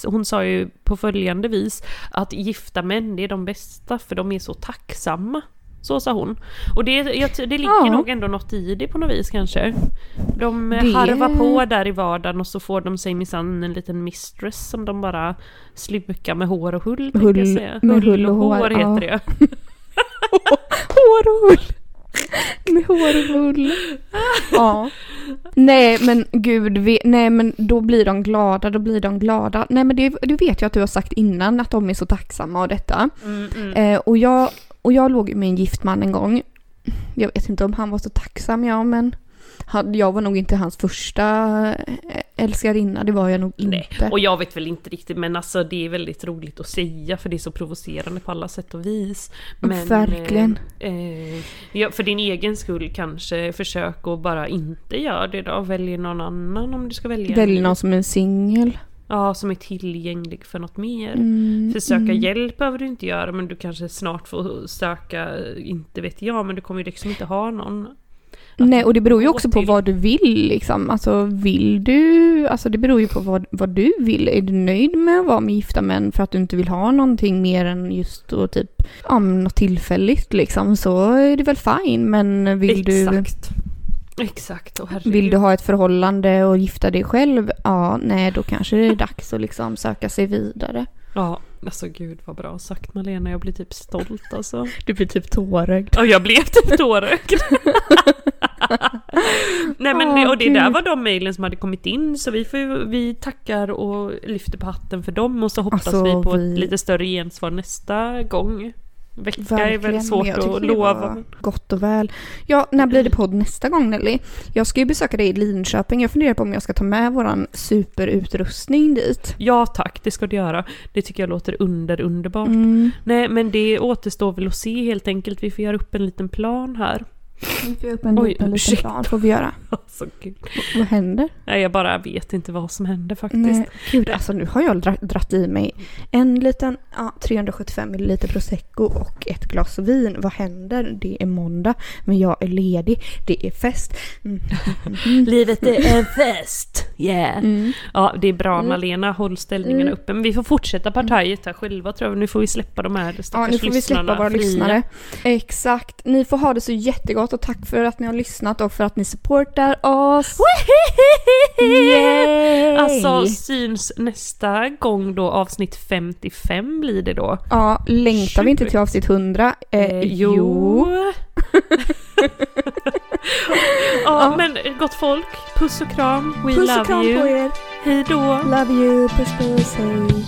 hon sa ju på följande vis att gifta män det är de bästa för de är så tacksamma. Så sa hon. Och det, jag, det ligger Ja. nog ändå något i det på något vis kanske. De Det- harvar på där i vardagen och så får de sig minsann en liten mistress som de bara slukar med hår och hull. Hull- med hull, och hår, hår, heter ja. det. (laughs) (laughs) Hår och hull. (laughs) Med hår och hull. Ja. Nej men gud, vi, nej men då blir de glada, då blir de glada. Nej men det, du vet ju att du har sagt innan att de är så tacksamma och detta. Mm, mm. Eh, och, jag, och jag låg med en gift man en gång. Jag vet inte om han var så tacksam, ja men han, jag var nog inte hans första eh, älskarinna, det var jag nog Nej, inte. och jag vet väl inte riktigt men alltså det är väldigt roligt att säga för det är så provocerande på alla sätt och vis. Men, Verkligen. Eh, eh, ja, för din egen skull kanske försök att bara inte göra det då. Välj någon annan om du ska välja. Välj någon som är singel. Ja, som är tillgänglig för något mer. Mm, För söka mm. hjälp behöver du inte göra men du kanske snart får söka, inte vet jag, men du kommer ju liksom inte ha någon. Nej och det beror ju också på till. vad du vill liksom. Alltså vill du, alltså det beror ju på vad, vad du vill. Är du nöjd med att vara med gifta män för att du inte vill ha någonting mer än just då typ, ja något tillfälligt liksom så är det väl fine men vill du Exakt. Exakt, och herregud. Vill du ha ett förhållande och gifta dig själv? Ja, nej då kanske det är dags att liksom söka sig vidare. Ja, alltså gud vad bra sagt Malena, jag blir typ stolt alltså. Du blir typ tårögd. Ja, jag blev typ tårögd. (laughs) (laughs) Nej men det, Åh, och det där var de mejlen som hade kommit in så vi, får, vi tackar och lyfter på hatten för dem och så hoppas Alltså, vi på vi- ett lite större gensvar nästa gång. Vecka är väl Verkligen, svårt att lova. Gott och väl. Ja, när blir det podd nästa gång Nelly? Jag ska ju besöka dig i Linköping. Jag funderar på om jag ska ta med våran superutrustning dit. Ja tack, det ska du göra. Det tycker jag låter under underbart. Mm. Nej men det återstår väl att se helt enkelt. Vi får göra upp en liten plan här. Vi får upp en Oj, liten, ursäkta. plan får vi göra. (laughs) Alltså gud. Vad händer? Nej jag bara vet inte vad som händer faktiskt. Nej, gud alltså nu har jag dra- dratt i mig en liten ja, 375 ml prosecco och ett glas vin. Vad händer? Det är måndag men jag är ledig. Det är fest. Mm. (laughs) Livet är en fest! Yeah! Mm. Ja det är bra Mm. Malena, håll ställningarna Mm. uppe. Men vi får fortsätta partiet här själva tror jag. Nu får vi släppa de här Ja, stackars nu får vi släppa våra fria. lyssnare. Exakt. Ni får ha det så jättegott och tack för att ni har lyssnat och för att ni supportar oss. Yay! Alltså syns nästa gång då avsnitt 55 blir det då. Ja, längtar vi inte till avsnitt 100? Eh, Eh, jo. (laughs) ja, men gott folk, puss och kram, we Puss love och kram you. på er. Hej då. Love you. Puss puss. Hej.